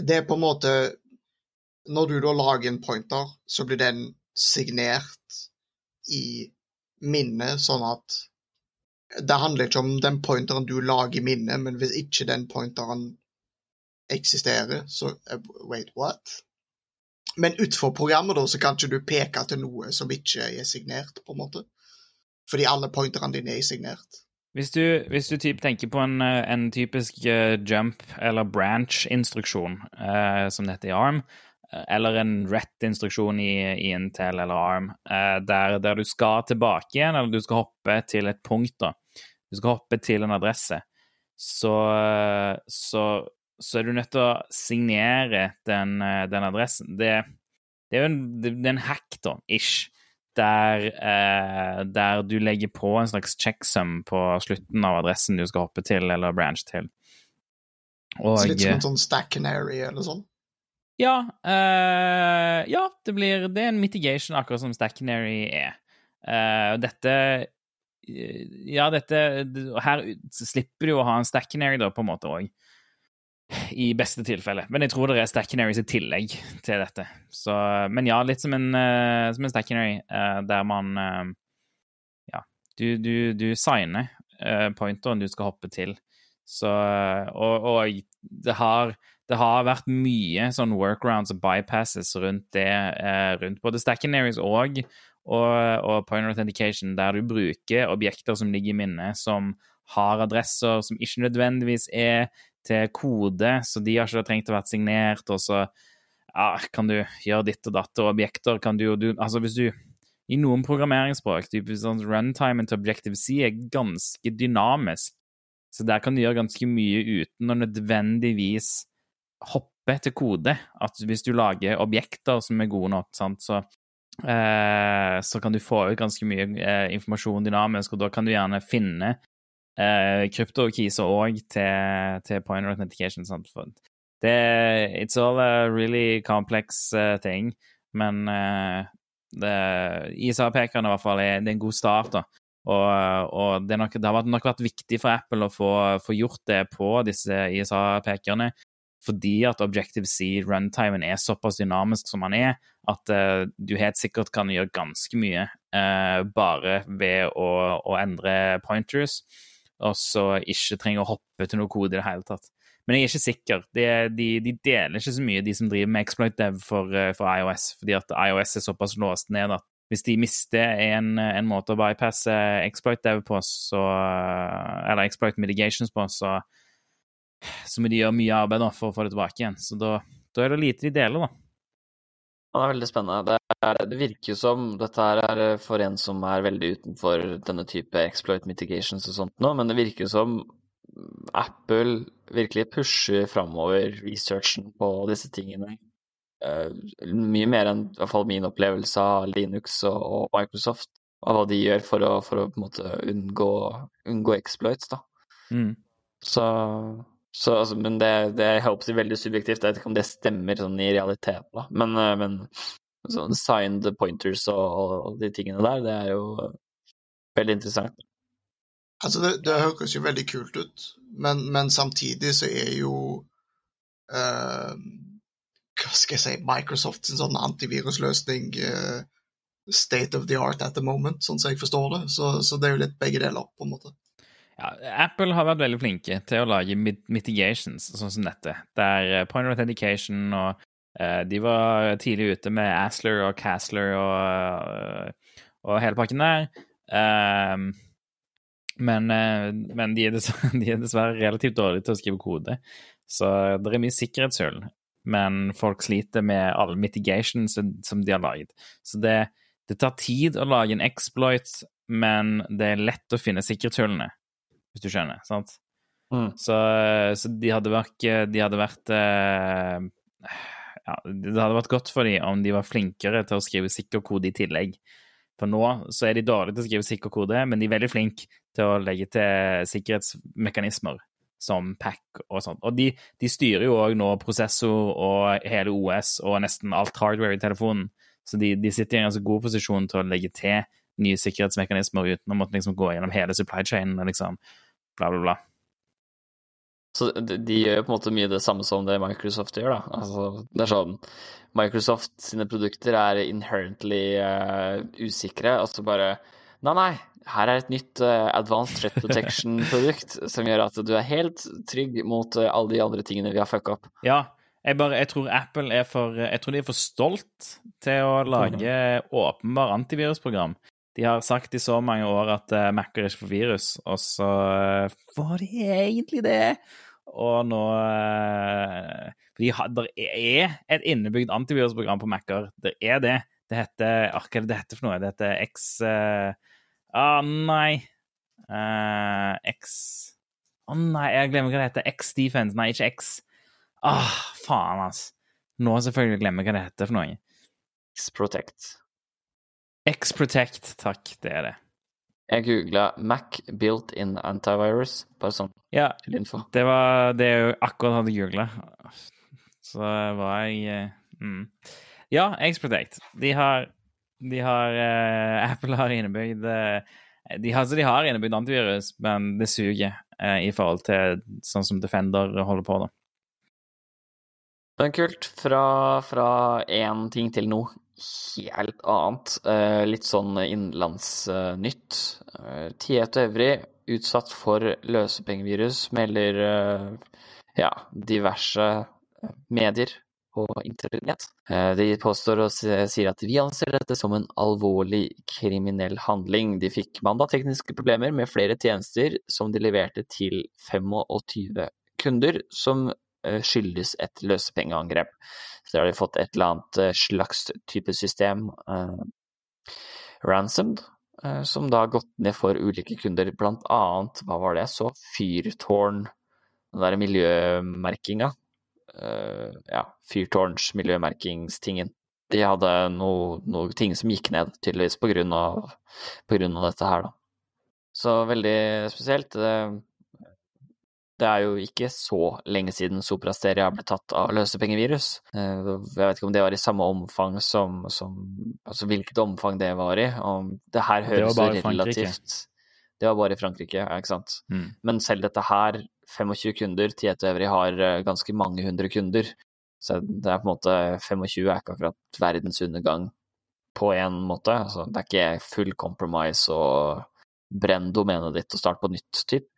det er på en måte Når du da lager en pointer, så blir den signert i minnet, sånn at Det handler ikke om den pointeren du lager i minnet, men hvis ikke den pointeren eksisterer, så eh, Wait, what? Men utenfor programmet, da, så kan ikke du peke til noe som ikke er signert, på en måte. Fordi alle pointerne dine er signert. Hvis du, hvis du tenker på en, eh, en typisk uh, jump- eller branch-instruksjon, uh, som dette i ARM, eller en RET-instruksjon i, i, Intel eller ARM, uh, der, der, du skal tilbake igjen, eller du skal hoppe til et punkt, da. Du skal hoppe til en adresse. Så, så så er du nødt til å signere den, eh, den adressen. Det, det, er jo en, det er en hack, da, ish, der, eh, der, du legger på en slags checksum på slutten av adressen du skal hoppe til eller branch til. Og, så litt som en sånn stack canary eller sånn? Ja, eh, ja det, blir, det er en mitigation, akkurat som stack canary er. Uh, dette Ja, dette Her slipper du å ha en stack canary, da, på en måte òg i beste tilfelle. Men jeg tror det er Stackenaries i tillegg til dette. Så, men ja, litt som en, uh, en Stackenary, uh, der man uh, Ja, du, du, du signer pointeren du skal hoppe til. Så Og, og det, har, det har vært mye sånn workarounds og bypasses rundt det, rundt både Stackenaries og, og, og Point Authentication, der du bruker objekter som ligger i minnet, som har adresser som ikke nødvendigvis er til kode, så de har ikke trengt å være signert, og så ja, kan du gjøre ditt og datt, og objekter kan du du Altså, hvis du I noen programmeringsspråk, sånn runtime til Objective-C er ganske dynamisk, så der kan du gjøre ganske mye uten å nødvendigvis hoppe til kode. At hvis du lager objekter som er gode nok, sant, så eh, så kan du få ut ganske mye eh, informasjon dynamisk, og da kan du gjerne finne eh, kryptokeys òg til, til point authentication. Sant? Det It's all a really complex uh, thing, men uh, ISA-pekerne i hvert fall er, det er en god start. da. Og, og det, nok, det, har nok vært viktig for Apple å få, få gjort det på disse ISA-pekerne, fordi at Objective-C runtimen er såpass dynamisk som den er, at uh, du helt sikkert kan gjøre ganske mye uh, bare ved å, å, endre pointers og så ikke trenger å hoppe til noe kode i det hele tatt. Men jeg er ikke sikker. De, de, de deler ikke så mye, de som driver med exploit dev for, eh, for, iOS, fordi at iOS er såpass låst ned at hvis de mister en, en måte å bypasse exploit dev på, så Eller exploit mitigations på, så, så må de gjøre mye arbeid for å få det tilbake igjen. Så da, da er det lite de deler, da. Ja, det er veldig spennende. Det, er, det, virker som dette her er eh, for en som er veldig utenfor denne type exploit mitigations og sånt nå, men det virker jo som Apple virkelig pusher framover researchen på disse tingene. Uh, mye mer enn i hvert fall min opplevelse av Linux og Microsoft, av hva de gjør for å, for å på en måte unngå, unngå exploits, da. Mm. Så så, altså, men det, det er jeg veldig subjektivt. Jeg vet ikke om det stemmer sånn i realiteten, da. Men, eh, men sånn signed pointers og, og, de tingene der, det er jo veldig interessant. Altså, det, det høres jo veldig kult ut, men, men, samtidig så er jo uh, hva skal jeg si, Microsoft sin sånn antivirusløsning uh, state of the art at the moment, sånn som jeg forstår det. Så, så det er jo litt begge deler, på en måte. Ja, Apple har vært veldig flinke til å lage mitigations, sånn som dette. Det er eh, point of authentication, og uh, de var tidlig ute med Asler og Casler og, uh, og hele pakken der. Uh, men, men de, er de, er dessverre relativt dårlige til å skrive kode, så det er mye sikkerhetshull. Men folk sliter med alle mitigations som de har laget. Så det, det tar tid å lage en exploit, men det er lett å finne sikkerhetshullene hvis du skjønner. sant? Mm. Så, så, de hadde vært, de hadde vært uh, ja, Det hadde vært godt for dem om de var flinkere til å skrive sikker kode i tillegg. For nå så er de dårlige til å skrive sikker kode, men de er veldig flinke til å legge til sikkerhetsmekanismer som pack og sånt. Og de, de styrer jo òg nå prosessor og hele OS og nesten alt hardware i telefonen. Så de, de sitter i en ganske god posisjon til å legge til nye sikkerhetsmekanismer uten å måtte liksom gå gjennom hele supply chainen og liksom bla, bla, bla. Så de, de gjør på en måte mye det samme som det Microsoft gjør, da. Altså, det er sånn Microsoft sine produkter er inherently uh, usikre. Altså bare Nei, nei, her er et nytt uh, advanced threat protection-produkt som gjør at du er helt trygg mot uh, alle de andre tingene vi har fucka opp. Ja, jeg, bare, jeg tror Apple er for Jeg tror de er for stolt til å lage åpenbar antivirusprogram. De har sagt i så mange år at uh, Mac-er ikke får virus, og så uh, var de egentlig det. Og nå uh, fordi Det er et innebygd antivirusprogram på Mac-er. Det er det. Det heter Hva er det det heter for noe? Det heter X uh, Ah, nei. Uh, X Å oh, nei, jeg glemmer hva det heter. X-Defense. Nei, ikke X. Ah, faen, altså. Nå selvfølgelig glemmer jeg hva det heter for noe. X-Protect. X-Protect, takk. Det er det. Jeg googla Mac built-in antivirus, bare sånn ja, Det, var, det jeg akkurat hadde googla. Så var jeg eh, mm. Ja, X-Protect. De har, de har uh, Apple har innebygd uh, de, har, altså de har innebygd antivirus, men det suger uh, i forhold til sånn som Defender holder på, da. Men kult. Fra én ting til noe helt annet. Eh, litt sånn innenlandsnytt. Tiet Tieto Evry utsatt for løsepengevirus, melder eh, ja, diverse medier på internett. De påstår og sier at vi anser dette som en alvorlig kriminell handling. De fikk mandag tekniske problemer med flere tjenester som de leverte til 25 kunder, som skyldes et løsepengeangrep. Så har de fått et eller annet eh, slags type system, eh, ransomed, eh, som da har gått ned for ulike kunder. Blant annet, hva var det så, Fyrtårn, den derre miljømerkinga. Eh, ja, Fyrtårns miljømerkingstingen. De hadde noe, noe, ting som gikk ned, tydeligvis på grunn av, på grunn av dette her, da. Så veldig spesielt. Uh, det er jo ikke så lenge siden Soprasteria ble tatt av løsepengevirus. Eh, jeg vet ikke om det var i samme omfang som, som Altså hvilket omfang det var i. Om det her høres det relativt Det var bare i Frankrike, ja, ikke sant. Mm. Men selv dette her, 25 kunder, Tieto Evry har eh, ganske mange hundre kunder. Så det er på en måte 25 er ikke akkurat verdens undergang på en måte. Altså, det er ikke full compromise og brenn domenet ditt og start på nytt, typ.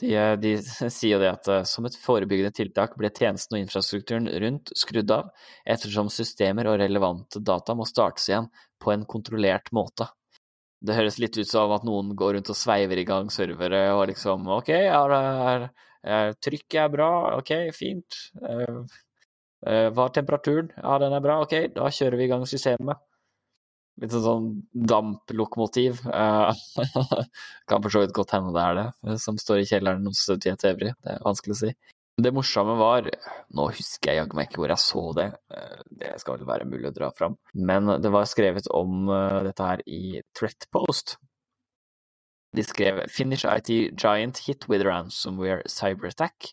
De, de, sier det at eh, som et forebyggende tiltak ble tjenesten og infrastrukturen rundt skrudd av, ettersom systemer og relevante data må startes igjen på en kontrollert måte. Det høres litt ut som at noen går rundt og sveiver i gang servere og liksom OK, er, er, er, trykket er bra, OK, fint. Uh, hva er temperaturen? Ja, den er bra, OK, da kjører vi i gang systemet. Litt sånn damplokomotiv. Uh, kan for så vidt godt hende det er det, eh, som står i kjelleren hos Tiet Evry. Det er vanskelig å si. Det morsomme var Nå husker jeg jaggu meg ikke hvor jeg så det, eh, det skal vel være mulig å dra fram. Men det var skrevet om dette her i Threatpost. De skrev 'Finish IT giant hit with ransomware cyberattack'.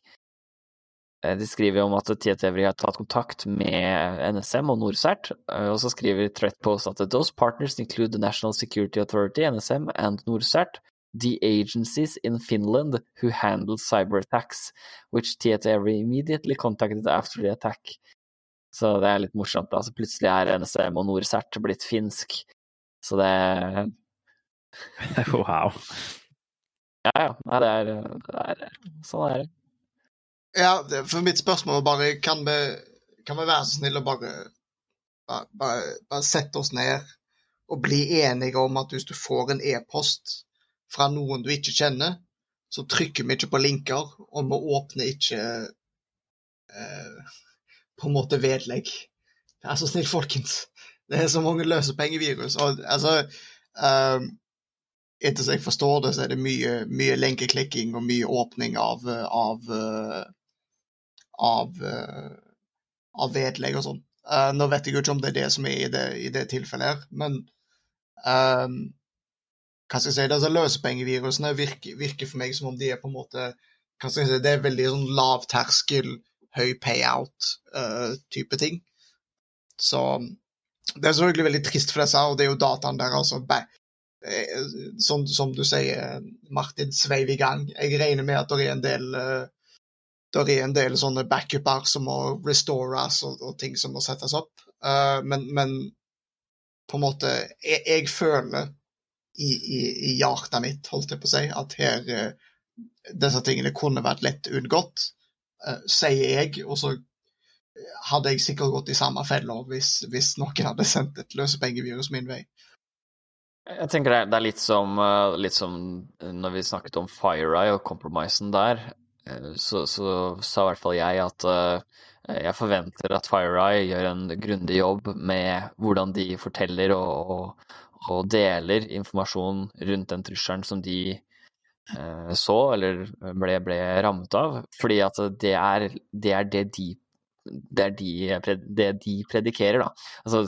Eh, de skriver om at Tietevri har tatt kontakt med NSM og NorCERT, eh, og så skriver Threatpost at those partners include the National Security Authority, NSM, and NorCERT, the agencies in Finland who handle cyberattacks, which Tietevri immediately contacted after the attack. Så det er litt morsomt. da. Så plutselig er NSM og NorCERT blitt finsk. Så det wow. Ja, ja. Nei, det er, det er Sånn er det. Ja, for mitt spørsmål var bare Kan vi, kan vi være så snille og bare, bare, bare, bare sette oss ned og bli enige om at hvis du får en e-post fra noen du ikke kjenner, så trykker vi ikke på linker, og vi åpner ikke eh, på en måte vedlegg. Vær så snill, folkens. Det er så mange løsepengevirus. Og altså um, Etter som jeg forstår det, så er det mye, mye lenkeklikking og mye åpning av, av, av, av vedlegg og sånn. Uh, nå vet jeg jo ikke om det er det som er i det, i det tilfellet her, men um, hva skal jeg si, altså Løsepengevirusene virker, virker, for meg som om de er på en måte hva skal jeg si, Det er veldig sånn lav terskel, høy payout-type uh, ting. Så det er selvfølgelig veldig trist for disse, og det er jo dataen der, altså. Sånn som du sier, Martin, sveiv i gang. Jeg regner med at det er en del uh, det er en del sånne backuper som må restores og, og ting som må settes opp. Uh, men, men, på en måte Jeg, jeg føler i, i, i, hjertet mitt, holdt jeg på å si, at her uh, disse tingene kunne vært lett unngått, uh, sier jeg. Og så hadde jeg sikkert gått i samme fella hvis, hvis, noen hadde sendt et løsepengevirus min vei. Jeg tenker det er litt som, litt som når vi snakket om FireEye og compromisen der. Eh, så, så, sa i hvert fall jeg at uh, jeg forventer at FireEye gjør en grundig jobb med hvordan de forteller og, og, og deler informasjon rundt den trusselen som de uh, så eller ble, ble, rammet av. Fordi at det er det, er det de det er de, det de predikerer, da. Altså,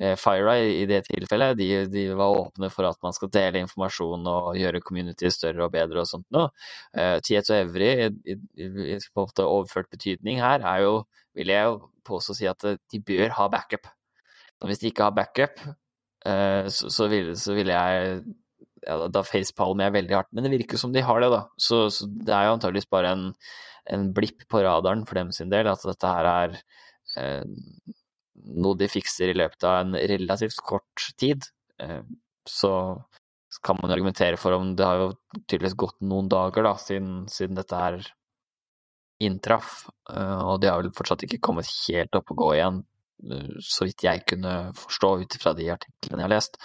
eh, FireEye i det tilfellet, de, de, var åpne for at man skal dele informasjon og gjøre community større og bedre og sånt noe. Uh, Tieto Evry, i, overført betydning her, er jo, vil jeg jo påstå si at de bør ha backup. Og hvis de ikke har backup, så, så, vil, så vil jeg ja, da facepalmer jeg veldig hardt. Men det virker som de har det, da. Så, så det er jo antageligvis bare en en blipp på radaren for dem sin del, at dette her er eh, noe de fikser i løpet av en relativt kort tid. Eh, så kan man argumentere for om det har jo tydeligvis gått noen dager da, siden, siden dette her inntraff, eh, og de har vel fortsatt ikke kommet helt opp og gå igjen, eh, så vidt jeg kunne forstå ut ifra de artiklene jeg har lest.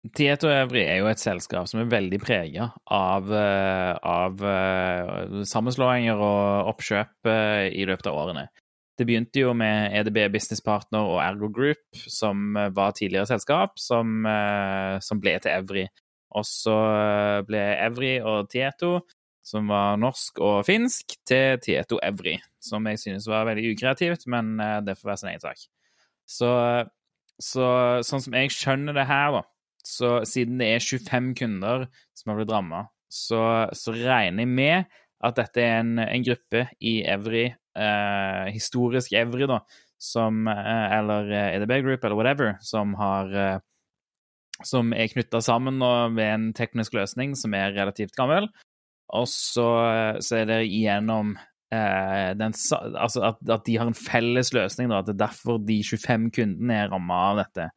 Tieto Evry er jo et selskap som er veldig prega av, eh, av, eh, sammenslåinger og oppkjøp eh, i løpet av årene. Det begynte jo med EDB Business Partner og Ergo Group, som var tidligere selskap, som, som ble til Evry. Og så ble Evry og Tieto, som var norsk og finsk, til Tieto Evry. Som jeg synes var veldig ukreativt, men det får være sin egen sak. Så, så sånn som jeg skjønner det her, da, så siden det er 25 kunder som har blitt ramma, så, så, regner jeg med at dette er en, en gruppe i Evry, eh, historisk Evry, da, som eh, Eller EDB Group, eller whatever, som har eh, Som er knytta sammen og ved en teknisk løsning som er relativt gammel. Og så, så er det igjennom eh, den, Altså at, at, de har en felles løsning, da, at det er derfor de 25 kundene er ramma av dette.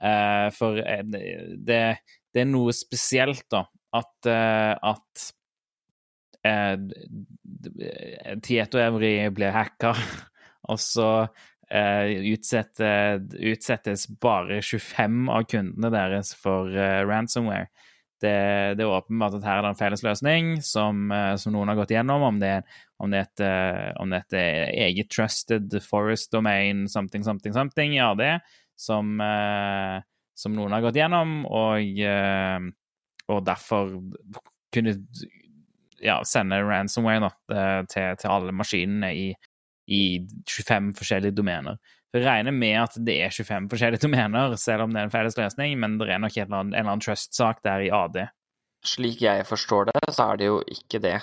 Uh, for eh, det, det, er noe spesielt, da, at, uh, at Tieto Evry ble hacka, og så utsettes, utsettes bare 25 av kundene deres for ransomware. Det, det, er åpenbart at her er det en felles løsning som, som noen har gått gjennom. Om det, om det, et, om det er et eget trusted forest domain, something, something, something, ja, det som, eh, som noen har gått gjennom, og, eh, og derfor kunne ja, sende ransomware da, eh, til, til, alle maskinene i, i 25 forskjellige domener. Jeg regner med at det er 25 forskjellige domener, selv om det er en felles løsning, men det er nok en eller annen, annen trust-sak der i AD. Slik jeg forstår det, så er det jo ikke det.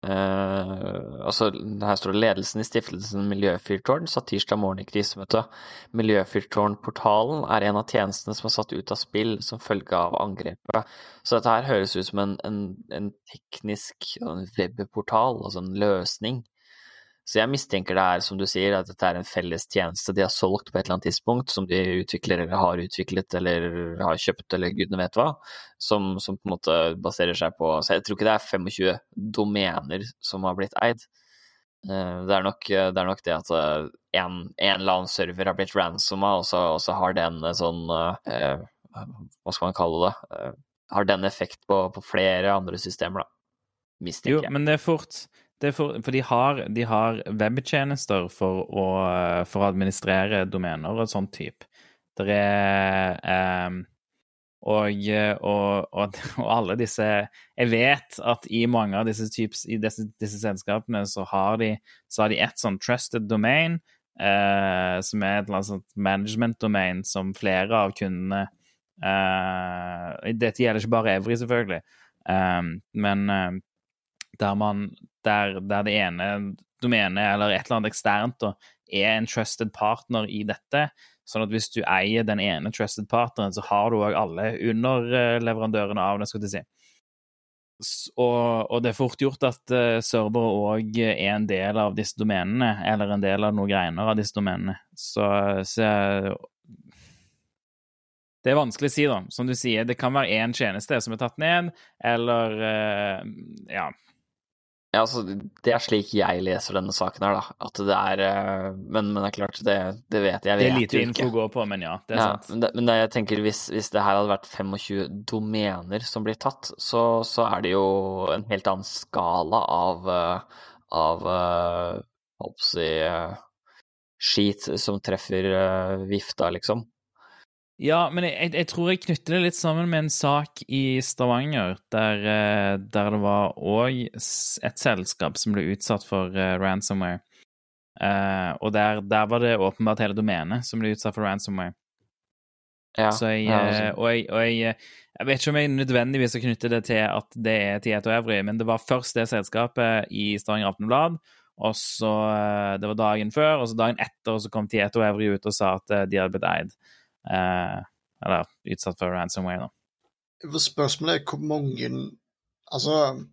Uh, altså, her står det ledelsen i stiftelsen Miljøfyrtårn satt tirsdag morgen i krisemøte. Miljøfyrtårnportalen er en av tjenestene som er satt ut av spill som følge av angrepet. Så dette her høres ut som en, en, en teknisk en webportal, altså en løsning. Så jeg mistenker det er, som du sier, at dette er en felles tjeneste de har solgt på et eller annet tidspunkt, som de utvikler eller har utviklet eller har kjøpt eller gudene vet hva, som, som på en måte baserer seg på Så jeg tror ikke det er 25 domener som har blitt eid. Eh, det er nok det, er nok det at en, en, eller annen server har blitt ransoma, og så, og så har den sånn eh, Hva skal man kalle det? Eh, har den effekt på, på flere andre systemer, da. Mistenker jeg. Jo, men det er fort for, for, de har, har webtjenester for å, for å, administrere domener og sånn type. Det er um, og, og, og, og, alle disse Jeg vet at i mange av disse, types, disse, disse selskapene så har de, så har de et sånn trusted domain, eh, som er et eller annet sånt management domain som flere av kundene eh, Dette gjelder ikke bare Evry, selvfølgelig, um, men um, der, man, der, der det ene domenet eller et eller annet eksternt da, er en trusted partner i dette. Sånn at hvis du eier den ene trusted partneren, så har du òg alle underleverandørene av det, skal du si. Og, og, det er fort gjort at uh, servere òg er en del av disse domenene, eller en del av noen greiner av disse domenene. Så, så det er vanskelig å si, da. Som du sier, det kan være én tjeneste som er tatt ned, eller uh, Ja, ja, altså, Det er slik jeg leser denne saken her, da. At det er eh, Men, men det er klart, det, det vet jeg. Det er lite info å gå på, men ja, det er ja, sant. Men, det, men jeg tenker hvis, hvis, det her hadde vært 25 domener som blir tatt, så, så er det jo en helt annen skala av, eh, av uh, si, uh, skit som treffer vifta, liksom. Ja, men jeg, jeg, tror jeg knytter det litt sammen med en sak i Stavanger, der, eh, der det var òg et selskap som ble utsatt for uh, ransomware. Uh, og der, der, var det åpenbart hele domenet som ble utsatt for ransomware. Ja, Så jeg, ja, og, jeg, og jeg, jeg, vet ikke om jeg nødvendigvis har knyttet det til at det er Tieto Evry, men det var først det selskapet i Stavanger Aftenblad, og så Det var dagen før, og så dagen etter så kom Tieto Evry ut og sa at de hadde blitt eid. Eh, eller utsatt for ransomware, da. Spørsmålet er hvor mange Altså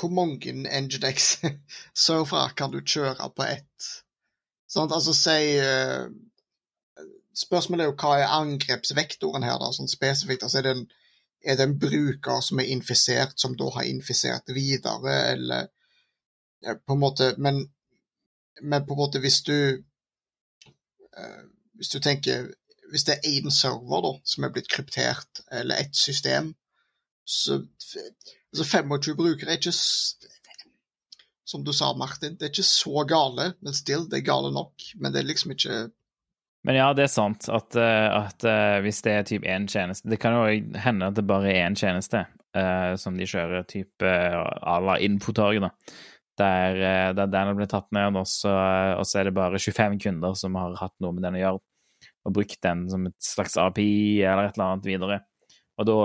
Hvor mange Nginx-servere kan du kjøre på ett? Sånn, altså si uh, Spørsmålet er jo hva er angrepsvektoren her, da, sånn spesifikt. Altså, er, det en, er det en bruker som er infisert, som da har infisert videre, eller På en måte Men, men på en måte, hvis du uh, Hvis du tenker hvis det er én server da, som er blitt kryptert, eller ett system, så altså 25 brukere er ikke Som du sa, Martin, det er ikke så gale, men still, det er gale nok. Men det er liksom ikke men ja, det er sant at, eh, at uh, hvis det er typ én tjeneste Det kan jo hende at det bare er én tjeneste uh, som de kjører, type à la Infotorget, da. Der, der den blir tatt ned, og så, og så, er det bare 25 kunder som har hatt noe med den å gjøre og brukt den som et slags API eller et eller annet videre. Og da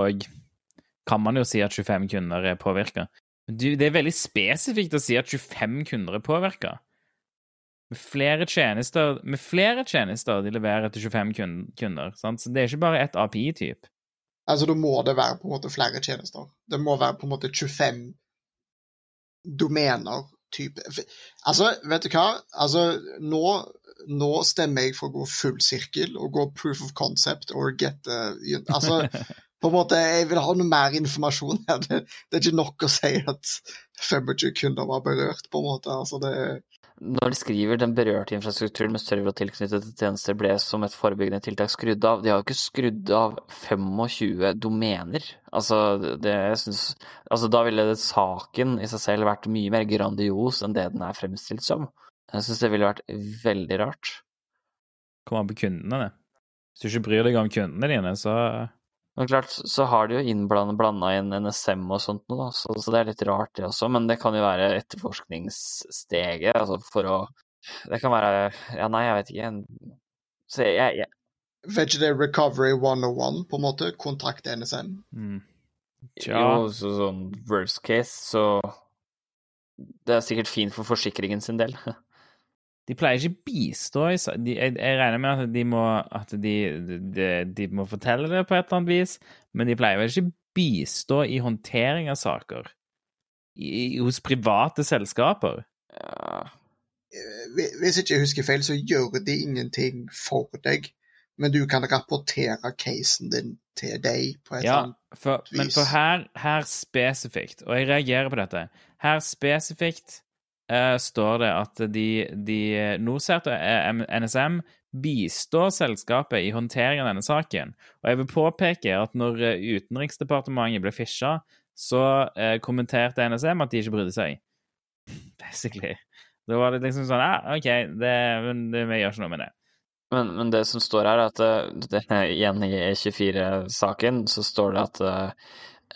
kan man jo si at 25 kunder er påvirka. Det er veldig spesifikt å si at 25 kunder er påvirka. Med flere tjenester, med flere tjenester de leverer til 25 kunder. Sant? Så det er ikke bare ett API-type. Altså, da må det være på en måte flere tjenester. Det må være på en måte 25 domener type Altså, vet du hva? Altså, nå nå stemmer jeg for å gå full sirkel og gå proof of concept or get uh, Altså, på en måte, jeg vil ha noe mer informasjon her. Det, det, er ikke nok å si at 25 kunder var berørt, på en måte. Altså, det når de skriver den berørte infrastrukturen med server og tilknyttede tjenester ble som et forebyggende tiltak skrudd av, de har jo ikke skrudd av 25 domener. Altså, det, jeg synes, altså da ville det, saken i seg selv vært mye mer grandios enn det den er fremstilt som. Jeg syns det ville vært veldig rart. Kommer an på kundene, det. Hvis du ikke bryr deg om kundene dine, så Men klart, så har de jo innblanda inn NSM og sånt noe, da, så, så, det er litt rart, det også. Men det kan jo være etterforskningssteget, altså for å Det kan være Ja, nei, jeg vet ikke. Så jeg, jeg... Vet ikke det Recovery 101, på en måte? Kontakt NSM? Mm. Jo, så, sånn worst case, så Det er sikkert fint for forsikringen sin del. De pleier ikke bistå i de, jeg, jeg, regner med at de må at de, de, de, må fortelle det på et eller annet vis, men de pleier vel ikke bistå i håndtering av saker? I, hos private selskaper? Ja, eh, Hvis ikke jeg husker feil, så gjør de ingenting for deg, men du kan rapportere casen din til deg på et Ja, annet for, men for her, her spesifikt, og jeg reagerer på dette Her spesifikt eh, står det at de, de NorCERT og NSM bistår selskapet i håndtering av denne saken. Og jeg vil påpeke at når eh, Utenriksdepartementet ble fisha, så eh, kommenterte NSM at de ikke brydde seg. Basically. Da var det liksom sånn Ja, OK, det, men det, vi gjør ikke noe med det. Men, men det som står her, er at det, igjen i E24-saken, så står det at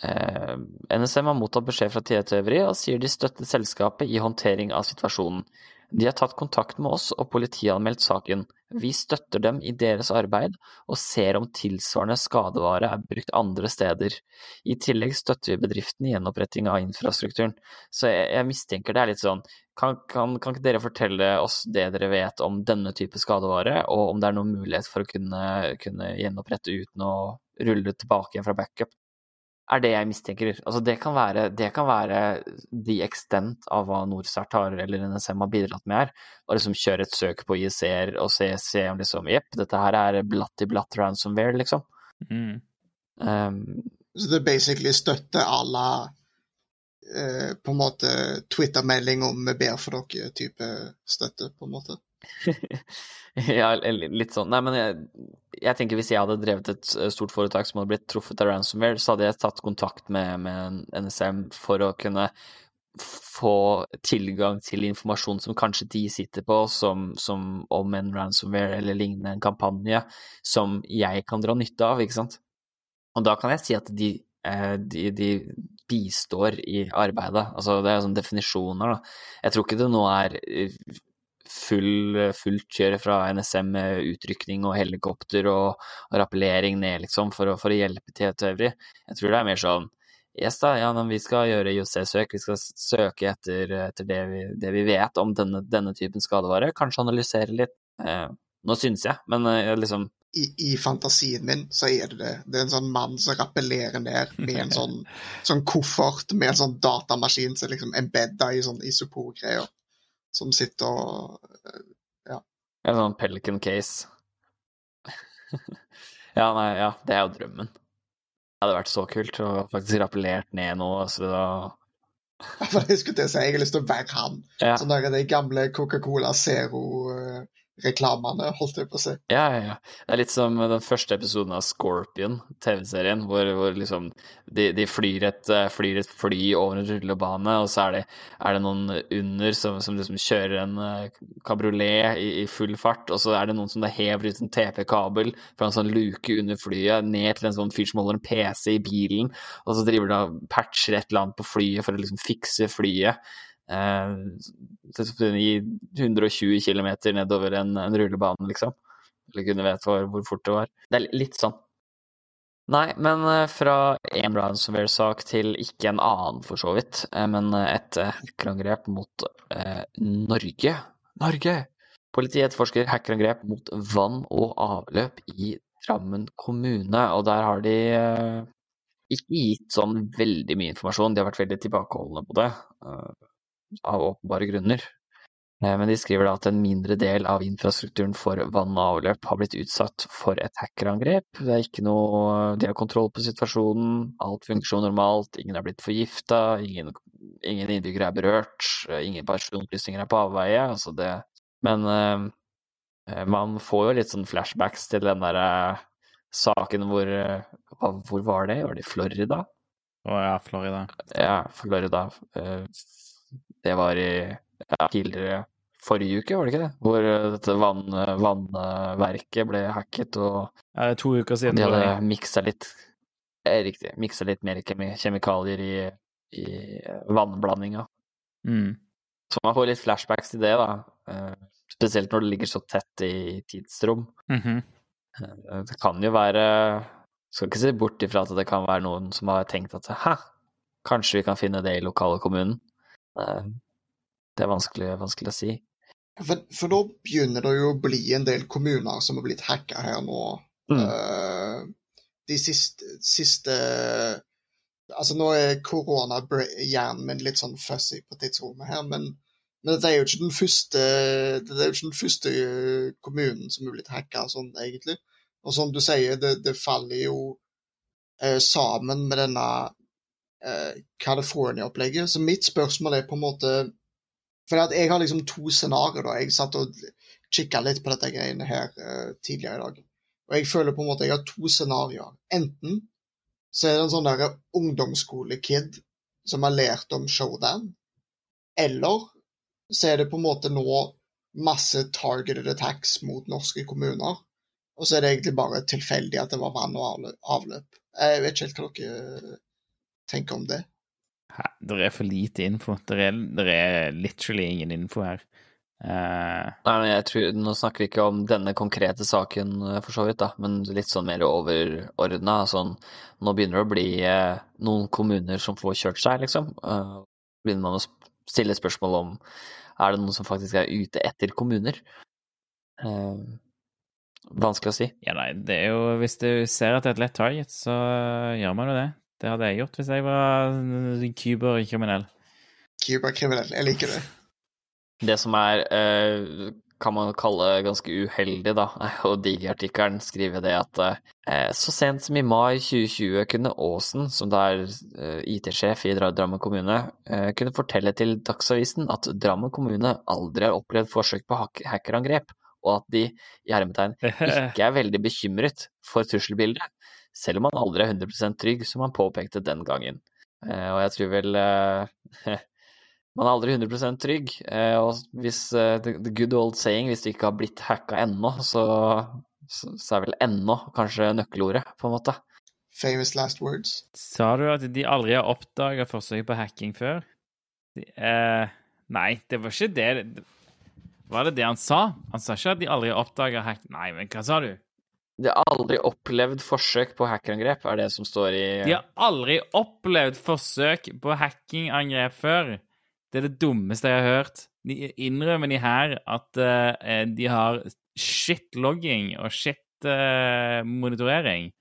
eh, NSM har mottatt beskjed fra Tøveri og sier de støtter selskapet i håndtering av situasjonen. De har tatt kontakt med oss og politianmeldt saken. Vi støtter dem i deres arbeid og ser om tilsvarende skadevare er brukt andre steder. I tillegg støtter vi bedriften i gjenoppretting av infrastrukturen. Så jeg, jeg mistenker det er litt sånn kan, kan, kan ikke dere fortelle oss det dere vet om denne type skadevare, og om det er noen mulighet for å kunne, kunne gjenopprette uten å rulle tilbake igjen fra backup? Er det jeg mistenker. Altså det kan være, det kan være the extent av hva NorCERT har eller NSM har bidratt med her. Og liksom kjøre et søk på ISR og se, se om liksom Jepp, dette her er blatt i blatt ransomware, liksom. Mm. Um, Så det basically støtter alle eh, på en måte Twitter-melding om vi ber for dere-type støtte, på en måte. ja, litt sånn. Nei, men jeg, jeg tenker hvis jeg hadde drevet et stort foretak som hadde blitt truffet av ransomware, så hadde jeg tatt kontakt med, med NSM for å kunne få tilgang til informasjon som kanskje de sitter på, som, som om en ransomware eller lignende en kampanje, som jeg kan dra nytte av, ikke sant. Og da kan jeg si at de, eh, de, de bistår i arbeidet. Altså, det er sånn definisjoner, da. Jeg tror ikke det nå er eh, full, fullt kjør fra NSM med utrykning og helikopter og, og rappellering ned, liksom, for å, for å hjelpe til til øvrig. Jeg tror det er mer sånn Yes da, ja, vi skal gjøre IOC-søk, vi skal søke etter, etter det, vi, det, vi, vet om denne, denne typen skadevare. Kanskje analysere litt. Eh, nå syns jeg, men eh, liksom I, I, fantasien min så er det det. Det er en sånn mann som rappellerer ned med en sånn, sånn koffert med en sånn datamaskin som liksom embedda i sånn isopor-greier. Som sitter og Ja. En sånn Pelican case. ja, nei, ja, det er jo drømmen. Det hadde vært så kult å faktisk rappellert ned noe, så da Jeg skulle til å si jeg har lyst til å være han. Ja. Sånn der de gamle Coca-Cola Zero-reklamene, holdt jeg på å si. Ja, ja, ja. Det er litt som den første episoden av Scorpion, TV-serien, hvor, hvor liksom de, de flyr, et, flyr, et, fly over en rullebane, og så er det, er det noen under som, som liksom kjører en kabriolet i, i, full fart, og så er det noen som da hever ut en TP-kabel fra en sånn luke under flyet ned til en sånn fyr som holder en PC i bilen, og så driver de og patcher et eller annet på flyet for å liksom fikse flyet. Eh, i 120 km nedover en, en, rullebane, liksom. Eller kunne vet hvor, hvor, fort det var. Det er litt sånn. Nei, men fra en ransomware-sak til ikke en annen, for så vidt, men et hackerangrep mot eh, Norge. Norge! Politiet etterforsker hackerangrep mot vann og avløp i Drammen kommune, og der har de eh, ikke gitt sånn veldig mye informasjon. De har vært veldig tilbakeholdne på det, av åpenbare grunner. Uh, men de skriver da at en mindre del av infrastrukturen for vann og avløp har blitt utsatt for et hackerangrep. Det er ikke noe De har kontroll på situasjonen, alt fungerer normalt, ingen er blitt forgifta, ingen, ingen innbyggere er berørt, ingen personopplysninger er på avveie. Altså det Men uh, man får jo litt sånn flashbacks til den derre saken hvor Hvor var det? Var det i Florida? Å ja, Florida. Ja, Florida. Det var i ja, tidligere forrige uke, var det ikke det? Hvor dette vann, vannverket ble hacket, og ja, to uker siden, de hadde miksa litt Riktig. Miksa litt mer kjemikalier i, i vannblandinga. Mm. Så man får litt flashbacks til det, da. Spesielt når det ligger så tett i tidsrom. Mm -hmm. Det kan jo være Skal ikke se bort ifra at det kan være noen som har tenkt at hæ, kanskje vi kan finne det i lokale kommunen. Det er vanskelig, vanskelig å si. For, for da begynner det jo å bli en del kommuner som har blitt hacka her nå. Mm. Uh, de siste, siste Altså, nå er korona-hjernen min litt sånn fussy på tidsrommet her, men Men det, er jo ikke den første, det er jo ikke den første eh, kommunen som er blitt hacka sånn, egentlig. Og som du sier, det, det faller jo eh, sammen med denne eh, California-opplegget. Så mitt spørsmål er på en måte For jeg har liksom to scenarioer. Jeg satt og kikka litt på dette greiene her uh, tidligere i dag. Og jeg føler på en måte jeg har to scenarioer. Enten så er det en sånn derre ungdomsskolekid som har lært om showdown, eller så er det på en måte nå masse targeted attacks mot norske kommuner. Og så er det egentlig bare tilfeldig at det var vann og avløp. Jeg vet ikke helt hva dere tenker om det. Det er for lite info. Det er, det er literally ingen info her. Uh... Nei, men jeg tror, Nå snakker vi ikke om denne konkrete saken, eh, for så vidt, da, men litt sånn mer overordna. Sånn, nå begynner det å bli eh, noen kommuner som får kjørt seg, liksom. Uh, begynner man å stille spørsmål om er det noen som faktisk er ute etter kommuner. Uh, vanskelig å si. Ja, nei, det er jo Hvis du ser at det er et lett target, så gjør man jo det. Det hadde jeg gjort hvis jeg var kyberkriminell. Kyberkriminell, jeg liker det. Det som er, eh, kan man kalle ganske uheldig, da, og jo Digi-artikkelen skriver det at eh, så sent som i mai 2020 kunne Aasen, som da er eh, IT-sjef i Drammen kommune, kunne fortelle til Dagsavisen at Drammen kommune aldri har opplevd forsøk på hackerangrep, og at de i hermetegn ikke er veldig bekymret for trusselbildet, selv om man aldri er 100 trygg, som han påpekte den gangen. Og jeg tror vel man er aldri 100 trygg. Eh, og hvis the, good old saying, hvis du ikke har blitt hacka ennå, så, så, så, er vel ennå kanskje nøkkelordet, på en måte. Famous last words. Sa du at de aldri har oppdaga forsøk på hacking før? De, eh, nei, det var ikke det. Var det det han sa? Han sa ikke at de aldri har oppdaga hack... Nei, men hva sa du? De har aldri opplevd forsøk på hackerangrep, er det som står i De har aldri opplevd forsøk på hackingangrep før. Det er det dummeste jeg har hørt. De innrømmer de her at uh, de har shit-logging og shit-monitorering. Uh,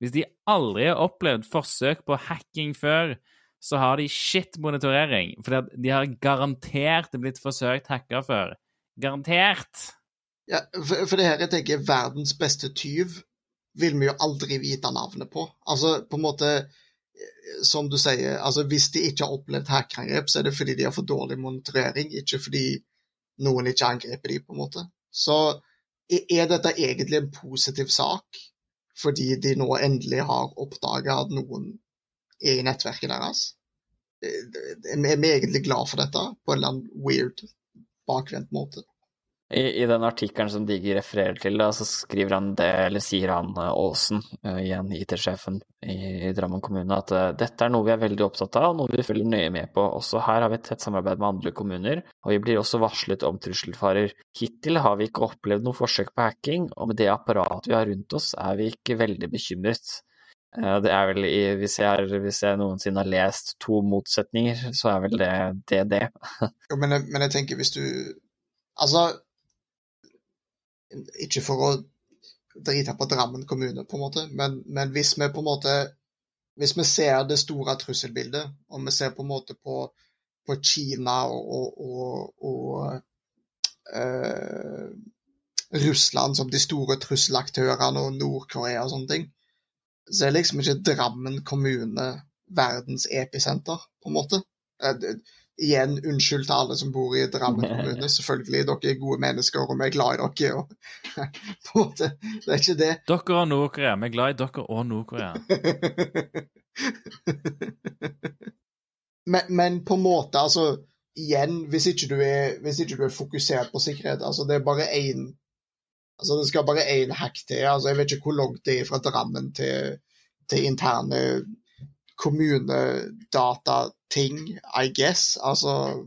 Hvis de aldri har opplevd forsøk på hacking før, så har de shit-monitorering. For de har garantert blitt forsøkt hacka før. Garantert! Ja, for, for det her jeg tenker verdens beste tyv vil vi jo aldri vite navnet på. Altså, på en måte som du sier, altså hvis de ikke har opplevd hackerangrep, så er det fordi de har for dårlig monitorering, ikke fordi noen ikke angriper dem, på en måte. Så er dette egentlig en positiv sak, fordi de nå endelig har oppdaga at noen er i nettverket deres? Er vi egentlig glad for dette, på en eller annen weird, bakvendt måte? I, I, den artikkelen som Digi refererer til, da, så skriver han det, eller sier han eh, Aasen, uh, igjen IT-sjefen i, i, Drammen kommune, at uh, dette er noe vi er veldig opptatt av, og noe vi følger nøye med på. Også her har vi et tett samarbeid med andre kommuner, og vi blir også varslet om trusselfarer. Hittil har vi ikke opplevd noe forsøk på hacking, og med det apparatet vi har rundt oss, er vi ikke veldig bekymret. Det er vel, hvis, jeg, hvis jeg noensinne har lest to motsetninger, så er vel det det. det. jo, men, jeg, men jeg tenker hvis du Altså ikke for å drite på Drammen kommune, på en måte, men, men, hvis vi på en måte Hvis vi ser det store trusselbildet, og vi ser på en måte på, på Kina og, og, og øh, Russland som de store trusselaktørene, og Nord-Korea og sånne ting, så er liksom ikke Drammen kommune verdens episenter, på en måte. Igjen unnskyld til alle som bor i Drammen kommune. Selvfølgelig, dere er gode mennesker, og vi er glad i dere. Og, på en måte, det er ikke det. Dere og Nord-Korea. Vi er glad i dere og Nord-Korea. men, men, på en måte, altså Igjen, hvis ikke, du er, hvis ikke du er fokusert på sikkerhet altså Det er bare én Altså, det skal bare én hack til. altså Jeg vet ikke hvor langt det er fra Drammen til, til interne kommunedatating, I guess. Altså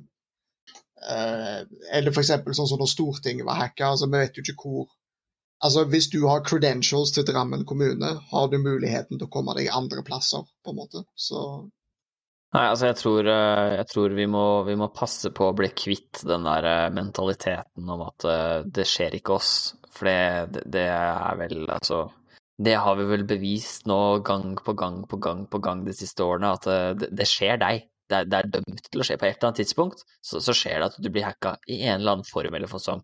uh, Eller eksempel sånn som når Stortinget var hacka. Altså, vi vet jo ikke hvor Altså, Hvis du har credentials til Drammen kommune, har du muligheten til å komme deg andre plasser, på en måte. Så Nei, altså jeg tror, eh, jeg tror vi, må, vi, må, passe på å bli kvitt den der eh, mentaliteten om at det skjer ikke oss. For det, det er vel altså det har vi vel bevist nå gang på gang på gang på gang de siste årene, at eh, det, det skjer deg. det er, det er dømt til å skje på et eller annet tidspunkt, så, så skjer det at du blir hacka i en eller annen form eller fasong.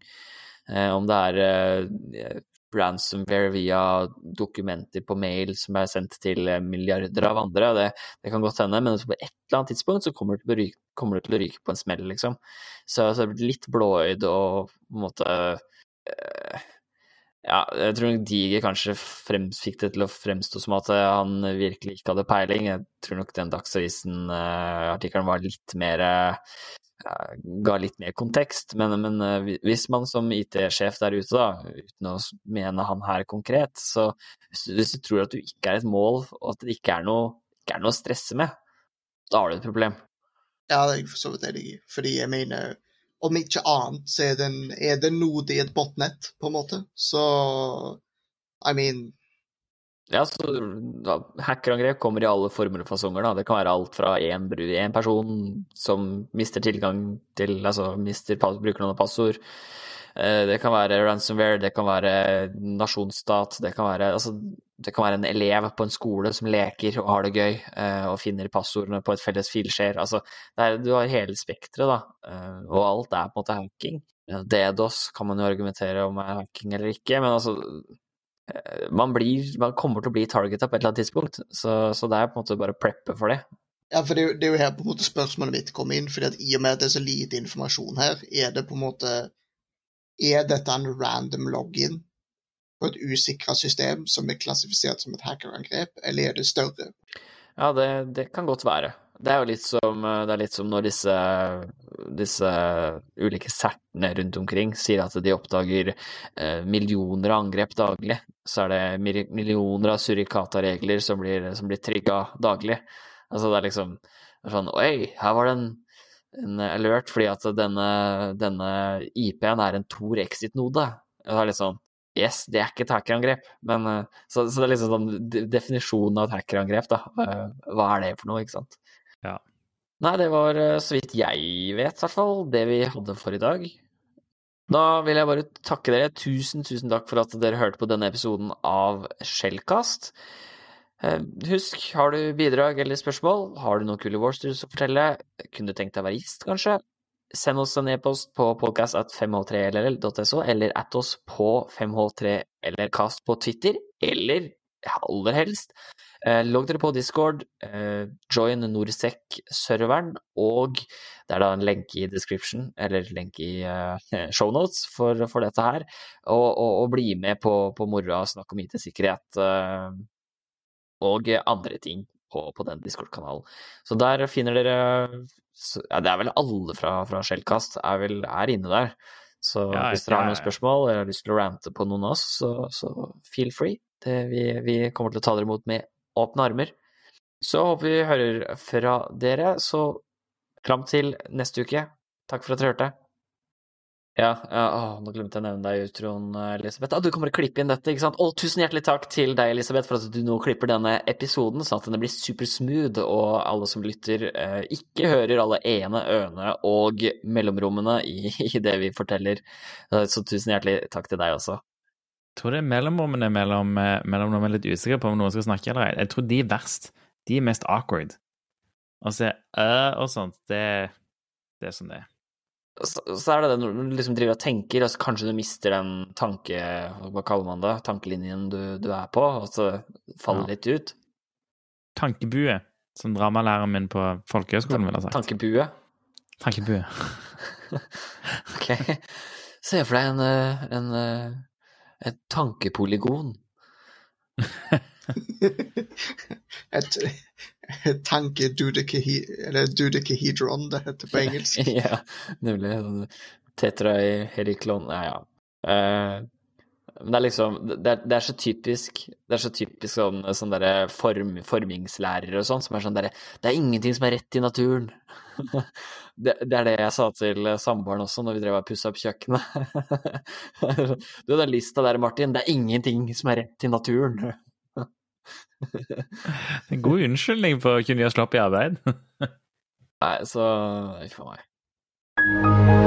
Eh, om det er eh, ransomware via dokumenter på mail som er sendt til eh, milliarder av andre, det, det kan godt hende, men på et eller annet tidspunkt så kommer du til å ryke, til å ryke på en smell, liksom. Så, så det blir litt blåøyd og på en måte eh, ja, jeg tror nok Diger kanskje fikk det til å fremstå som at han virkelig ikke hadde peiling. Jeg tror nok den Dagsavisen-artikkelen var litt mer uh, ga litt mer kontekst. Men, men hvis man som IT-sjef der ute, da, uten å mene han her konkret, så hvis du tror at du ikke er et mål, og at det ikke er noe, ikke er noe å stresse med, da har du et problem. Ja, det er jeg for så vidt enig i. Fordi jeg mener om ikke annet så er det, en, er det nodig et botnett, på en måte. Så I mean Ja, så hackerangrep kommer i alle former og fasonger, da. Det kan være alt fra én person som mister tilgang til Altså mister brukernavn og passord. Eh, det kan være ransomware, det kan være nasjonsstat, det kan være Altså, det kan være en elev på en skole som leker og har det gøy eh, og finner passordene på et felles filskjer. Altså, er, du har hele spekteret, da. Eh, og alt er på en måte hacking. DDoS kan man jo argumentere om er hacking eller ikke, men altså man, blir, man kommer til å bli targeta på et eller annet tidspunkt, så, så, det er på en måte bare å preppe for det. Ja, for det, det, er jo her på en måte spørsmålet mitt kommer inn, fordi at i og med at det er så lite informasjon her, er det på en måte er dette en random login på et usikra system som er klassifisert som et hackerangrep, eller er det større? Ja, det, det, kan godt være. Det er jo litt som, litt som når disse, disse ulike sertene rundt omkring sier at de oppdager eh, millioner av angrep daglig. Så er det millioner av surikata-regler som blir, som blir trigga daglig. Altså det er liksom sånn Oi, her var det en en alert fordi at denne, denne IP-en er en Tor Exit-node. Det er litt sånn Yes, det er ikke et hackerangrep, men eh, så, så, det er liksom sånn definisjonen av et hackerangrep, da. Eh, hva er det for noe, ikke sant? Ja. Nei, det var eh, så vidt jeg vet, i hvert fall, det vi hadde for i dag. Da vil jeg bare takke dere. Tusen, tusen takk for at dere hørte på denne episoden av Shellcast. Eh, husk, har du bidrag eller spørsmål, har du noe kule Warsters å fortelle, kunne du tenkt deg å være gjest, kanskje? Send oss en e-post på podcast.5h3ll.so, eller at oss på 5h3llcast på Twitter, eller aller helst eh, logg dere på Discord, eh, join Norsec-serveren, og det er da en lenke i description, eller lenke i eh, shownotes for, for dette her, og, og, og, bli med på, på moroa og snakke om IT-sikkerhet. Og andre ting på, på den Discord-kanalen. Så der finner dere ja, Det er vel alle fra, fra Shellcast er vel er inne der. Så ja, hvis dere har noen spørsmål eller har lyst til å rante på noen av oss, så, så feel free. Det, vi, vi, kommer til å ta dere imot med åpne armer. Så håper vi hører fra dere. Så fram til neste uke. Takk for at dere hørte. Ja, ja å, nå glemte jeg å nevne deg i utroen, Elisabeth. Ah, du kommer til å klippe inn dette, ikke sant? Og tusen hjertelig takk til deg, Elisabeth, for at du nå klipper denne episoden, sånn at den blir supersmooth, og alle som lytter, eh, ikke hører alle ene, øne og mellomrommene i, i, det vi forteller. Så tusen hjertelig takk til deg også. Jeg tror det er mellomrommene mellom, eh, mellom når er litt usikre på om noen skal snakke eller ei. Jeg tror de er verst. De er mest awkward. Å se øh og sånt, det, det er som det er så er det det når du liksom driver og tenker, og så kanskje du mister den tanke... Hva kaller man det? Tankelinjen du, du er på, og så faller ja. litt ut. Tankebue, som dramalæreren min på folkehøgskolen ville ha sagt. Tankebue? Tankebue. ok. Se for deg en, eh, en, eh, et tankepolygon. et, et tankedudekahedron, det heter på engelsk. ja, nemlig. Tetraheryklon Ja, ja. Uh, det er liksom det er, det er, så typisk Det er så typisk sånn, sånn derre form, formingslærere og sånn, som er sånn derre Det er ingenting som er rett i naturen. det, det, er det jeg sa til samboeren også når vi drev og pussa opp kjøkkenet. du, den lista der, Martin, det er ingenting som er rett i naturen. En god unnskyldning for å kunne gjøre slapp i arbeid. Nei, så Uff a meg.